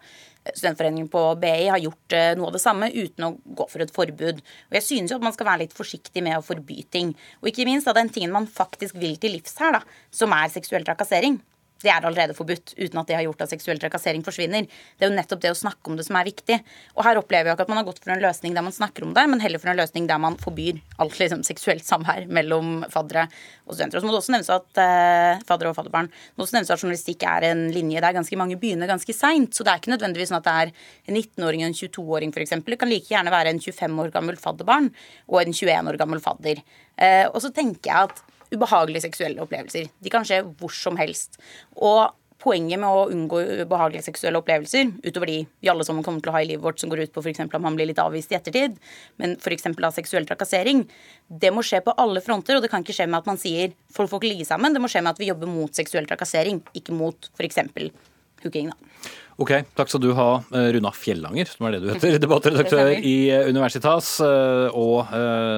Studentforeningen på BI har gjort noe av det samme uten å gå for et forbud. Og jeg synes jo at man skal være litt forsiktig med å forby ting. Og ikke minst av den tingen man faktisk vil til livs her, da, som er seksuell trakassering. Det er allerede forbudt uten at det har gjort at seksuell trakassering forsvinner. Det er jo nettopp det å snakke om det som er viktig. Og her opplever jeg ikke at man har gått for en løsning der man snakker om det, men heller for en løsning der man forbyr alt liksom seksuelt samvær mellom faddere og studenter. Og så må det også nevnes at eh, faddere og fadderbarn må også nevnes at journalistikk er en linje der ganske mange begynner ganske seint. Så det er ikke nødvendigvis sånn at det er en 19-åring og en 22-åring f.eks. Det kan like gjerne være en 25 år gammel fadderbarn og en 21 år gammel fadder. Eh, og så tenker jeg at ubehagelige seksuelle opplevelser. De kan skje hvor som helst. Og poenget med å unngå ubehagelige seksuelle opplevelser, utover de vi alle sammen kommer til å ha i livet vårt, som går ut på f.eks. om man blir litt avvist i ettertid, men f.eks. av seksuell trakassering, det må skje på alle fronter. Og det kan ikke skje med at man sier folk får ikke ligge sammen. Det må skje med at vi jobber mot seksuell trakassering, ikke mot f.eks. hooking. da. Ok, takk skal du ha, eh, Runa Fjellanger, som er det du heter, <laughs> debattredaktør i eh, Universitas. Eh, Og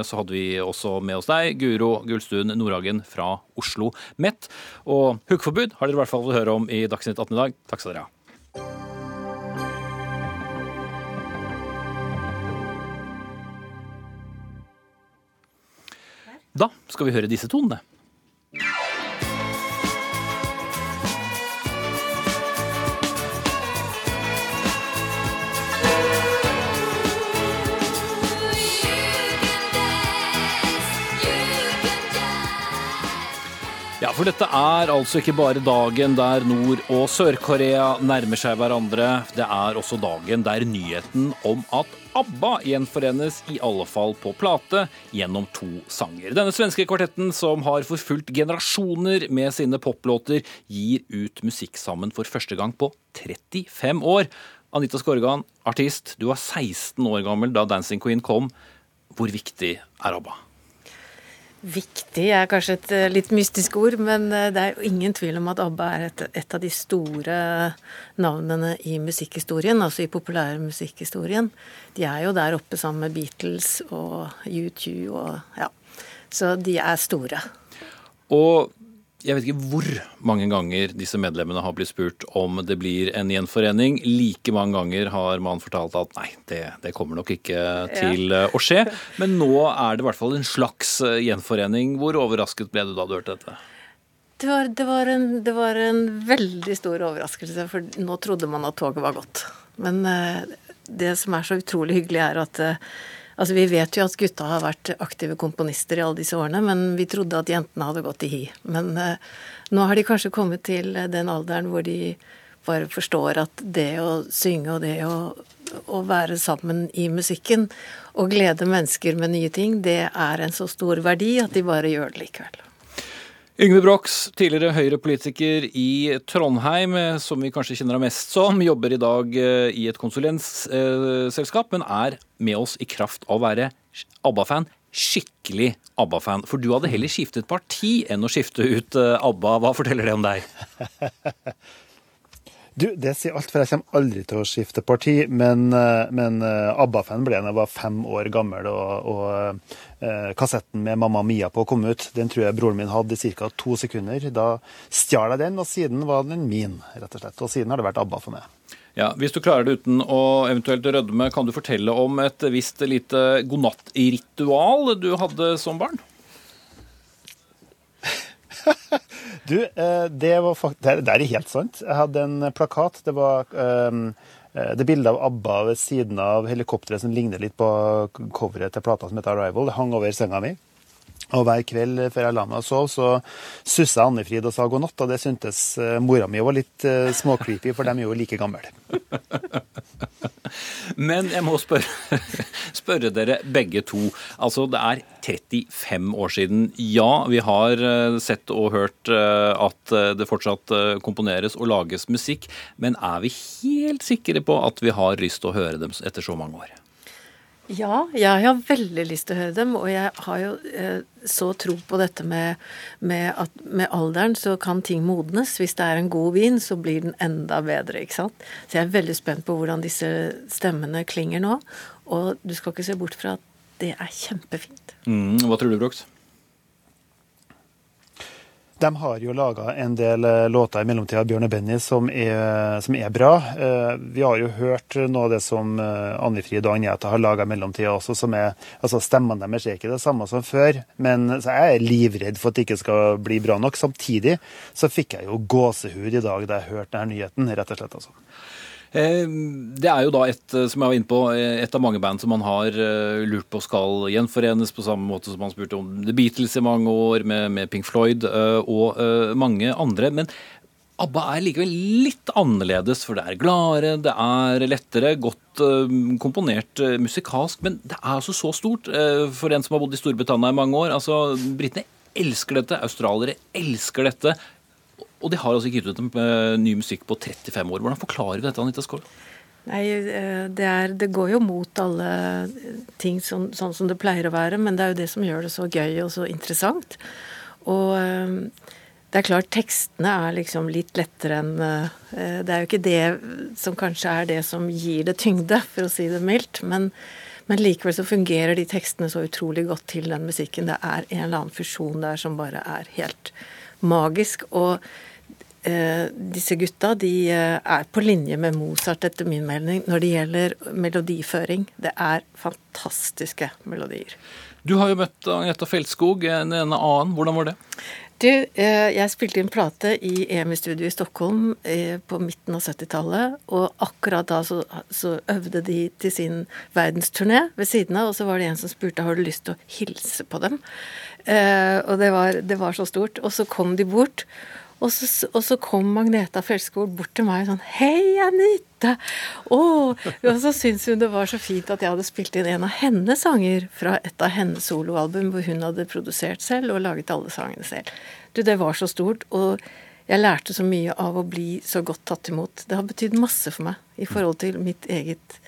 så hadde vi også med oss deg, Guro Gullstuen Nordhagen fra Oslo Met. Og hookeforbud har dere i hvert fall fått høre om i Dagsnytt 18 i dag. Takk skal dere ha. Da skal vi høre disse tonene. For dette er altså ikke bare dagen der Nord- og Sør-Korea nærmer seg hverandre. Det er også dagen der nyheten om at ABBA gjenforenes, i alle fall på plate, gjennom to sanger. Denne svenske kvartetten, som har forfulgt generasjoner med sine poplåter, gir ut musikk sammen for første gang på 35 år. Anita Skorgan, artist, du var 16 år gammel da Dancing Queen kom. Hvor viktig er ABBA? Viktig er kanskje et eh, litt mystisk ord, men eh, det er jo ingen tvil om at ABBA er et, et av de store navnene i musikkhistorien, altså i populærmusikkhistorien. De er jo der oppe sammen med Beatles og U2 og ja. Så de er store. Og jeg vet ikke hvor mange ganger disse medlemmene har blitt spurt om det blir en gjenforening. Like mange ganger har man fortalt at nei, det, det kommer nok ikke til ja. å skje. Men nå er det i hvert fall en slags eh, gjenforening. Hvor overrasket ble du da du hørte dette? Det var, det, var en, det var en veldig stor overraskelse, for nå trodde man at toget var gått. Men eh, det som er så utrolig hyggelig, er at eh, Altså, Vi vet jo at gutta har vært aktive komponister i alle disse årene, men vi trodde at jentene hadde gått i hi. Men eh, nå har de kanskje kommet til den alderen hvor de bare forstår at det å synge og det å, å være sammen i musikken og glede mennesker med nye ting, det er en så stor verdi at de bare gjør det likevel. Yngve Brox, tidligere Høyre-politiker i Trondheim, eh, som vi kanskje kjenner deg mest som, jobber i dag eh, i et konsulentselskap, men er med oss i kraft av å være ABBA-fan. Skikkelig ABBA-fan. For du hadde heller skiftet parti enn å skifte ut eh, ABBA. Hva forteller det om deg? <laughs> Du, det sier alt, for jeg kommer aldri til å skifte parti. Men, eh, men eh, ABBA-fan ble jeg da jeg var fem år gammel, og, og eh, kassetten med Mamma Mia på kom ut. Den tror jeg broren min hadde i ca. to sekunder. Da stjal jeg den, og siden var den min, rett og slett. Og siden har det vært ABBA for meg. Ja, Hvis du klarer det uten å eventuelt rødme, kan du fortelle om et visst lite godnattritual du hadde som barn? <laughs> Du, det, var fakt det, er helt sant. Jeg hadde en plakat. Det var um, det bildet av ABBA ved siden av helikopteret som ligner litt på coveret til plata som heter Arrival. Det hang over senga mi. Og hver kveld før jeg la meg og sov, så sussa Anne-Frid og sa god natt. Og det syntes uh, mora mi var litt uh, småcreepy, for de er jo like gamle. <laughs> Men jeg må spørre, <laughs> spørre, dere begge to. Altså, det er 35 år siden. Ja, vi har uh, sett og hørt at det fortsatt komponeres og lages musikk. Men er vi helt sikre på at vi har lyst til å høre dem etter så mange år? Ja, jeg har veldig lyst til å høre dem. Og jeg har jo eh, så tro på dette med, med, at med alderen så kan ting modnes. Hvis det er en god vin, så blir den enda bedre, ikke sant. Så jeg er veldig spent på hvordan disse stemmene klinger nå. Og du skal ikke se bort fra at det er kjempefint. Mm, hva tror du, Brox? De har jo laga en del eh, låter i mellomtida, Bjørn og Benny, som er, som er, bra. Eh, vi har jo hørt noe av det som Anne Anni-Frid og Anjeta har laga i mellomtida også, som er altså Stemmene deres er ikke det samme som før, men jeg er livredd for at det ikke skal bli bra nok. Samtidig så fikk jeg jo gåsehud i dag da jeg hørte denne nyheten, rett og slett. altså. Eh, det er jo da et eh, som jeg var inne på, eh, et av mange band som man har lurt på skal gjenforenes, på samme måte som man spurte om The Beatles i mange år, med, med Pink Floyd og mange andre. Men ABBA er likevel litt annerledes, for det er gladere, det er lettere, godt komponert musikalsk. Men det er altså så stort for en som har bodd i Storbritannia i mange år. altså Britene elsker dette, australiere elsker dette. Og de har altså ikke gitt ut ny musikk på 35 år. Hvordan forklarer vi dette, Anita Skål? Nei, eh, det, er, det, går jo mot alle ting sånn, sånn, som det pleier å være, men det er jo det som gjør det så gøy og så interessant. Og eh, det er klart, tekstene er liksom litt lettere enn eh, Det er jo ikke det som kanskje er det som gir det tyngde, for å si det mildt. Men, men likevel så fungerer de tekstene så utrolig godt til den musikken. Det er en eller annen fusjon der som bare er helt magisk. Og eh, disse gutta de eh, er på linje med Mozart, etter min mening, når det gjelder melodiføring. Det er fantastiske melodier. Du har jo møtt Agneta Feltskog, en annen. Hvordan var det? Du, eh, jeg spilte inn plate i EMI-studio i Stockholm eh, på midten av 70-tallet. Og akkurat da så, så, øvde de til sin verdensturné ved siden av, og så var det en som spurte har du lyst til å hilse på dem. Eh, og det var, det var, så stort. Og så kom de bort. Og så, og så kom Magneta Fjellskog bort til meg sånn Hei, Anita! Oh. Og så syntes hun det var så fint at jeg hadde spilt inn en av hennes sanger fra et av hennes soloalbum hvor hun hadde produsert selv og laget alle sangene selv. Du, det var så stort. Og jeg lærte så mye av å bli så godt tatt imot. Det har betydd masse for meg i forhold til mitt eget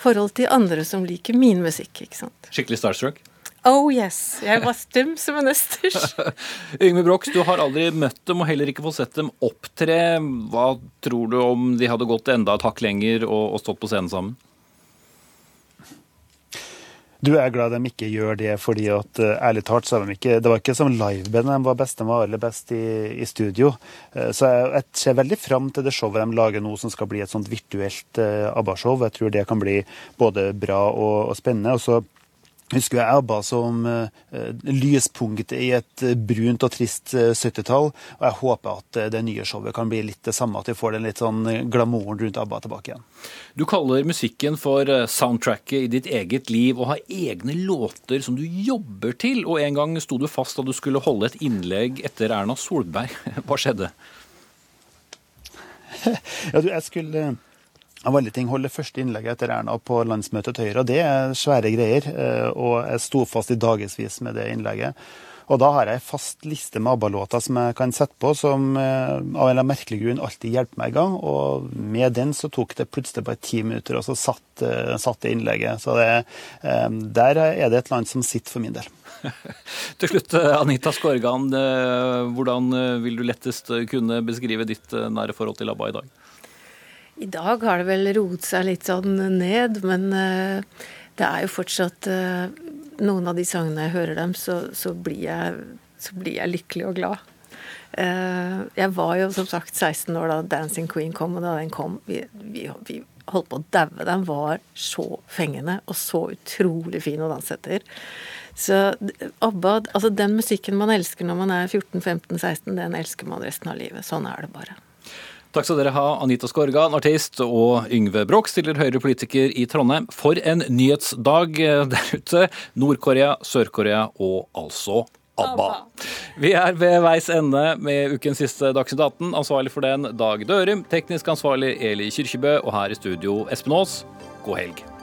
forhold til andre som liker min musikk. ikke sant? Skikkelig starstruck? Oh yes. Jeg var stum som en østers. <laughs> Yngve Brox, du har aldri møtt dem og heller ikke fått sett dem opptre. Hva tror du om de hadde gått enda et hakk lenger og, og stått på scenen sammen? Du er glad de ikke gjør det, fordi at uh, ærlig talt så er de ikke Det var ikke som liveband de var best, de var aller best i, i studio. Uh, så jeg, jeg, ser veldig fram til det showet de lager nå, som skal bli et sånt virtuelt uh, ABBA-show. Jeg tror det kan bli både bra og, og spennende. Og så husker jeg ABBA som uh, lyspunktet i et uh, brunt og trist uh, 70-tall. Og jeg håper at det nye showet kan bli litt det samme, at vi får den litt sånn glamouren rundt ABBA tilbake igjen. Du kaller musikken for soundtracket i ditt eget liv, og har egne låter som du jobber til. Og en gang sto du fast da du skulle holde et innlegg etter Erna Solberg. <laughs> Hva skjedde? <laughs> ja, du, jeg skulle av alle ting holde første innlegget etter Erna på landsmøtet til Høyre. og Det er svære greier. Eh, og jeg sto fast i dagevis med det innlegget. Og da har jeg en fast liste med ABBA-låter som jeg kan sette på, som eh, av en eller merkelig grunn alltid hjelper meg i gang. Og med den så tok det plutselig bare ti minutter, og så satt, eh, satt det innlegget. Så det, der er det et land som sitter for min del. <laughs> Til slutt, Anita Skorgan, hvordan vil du lettest kunne beskrive ditt nære forhold til ABBA i dag? I dag har det vel roet seg litt sånn ned, men uh, det er jo fortsatt uh, Noen av de sangene jeg hører dem, så, så, blir, jeg, så blir, jeg, lykkelig og glad. Uh, jeg var jo som sagt 16 år da 'Dancing Queen' kom, og da den kom Vi, vi, vi holdt på å daue. Den var så fengende og så utrolig fin å danse etter. Så ABBA, altså den musikken man elsker når man er 14-15-16, den elsker man resten av livet. Sånn er det bare. Takk skal dere ha, Anita Skorgan, artist, og Yngve Broch, stiller Høyre-politiker i Trondheim. For en nyhetsdag der ute. Nord-Korea, Sør-Korea og altså ABBA. Vi er ved veis ende med ukens siste Dagsnytt 18. Ansvarlig for den Dag Dørum, teknisk ansvarlig Eli Kyrkjebø, og her i studio Espen Aas. God helg.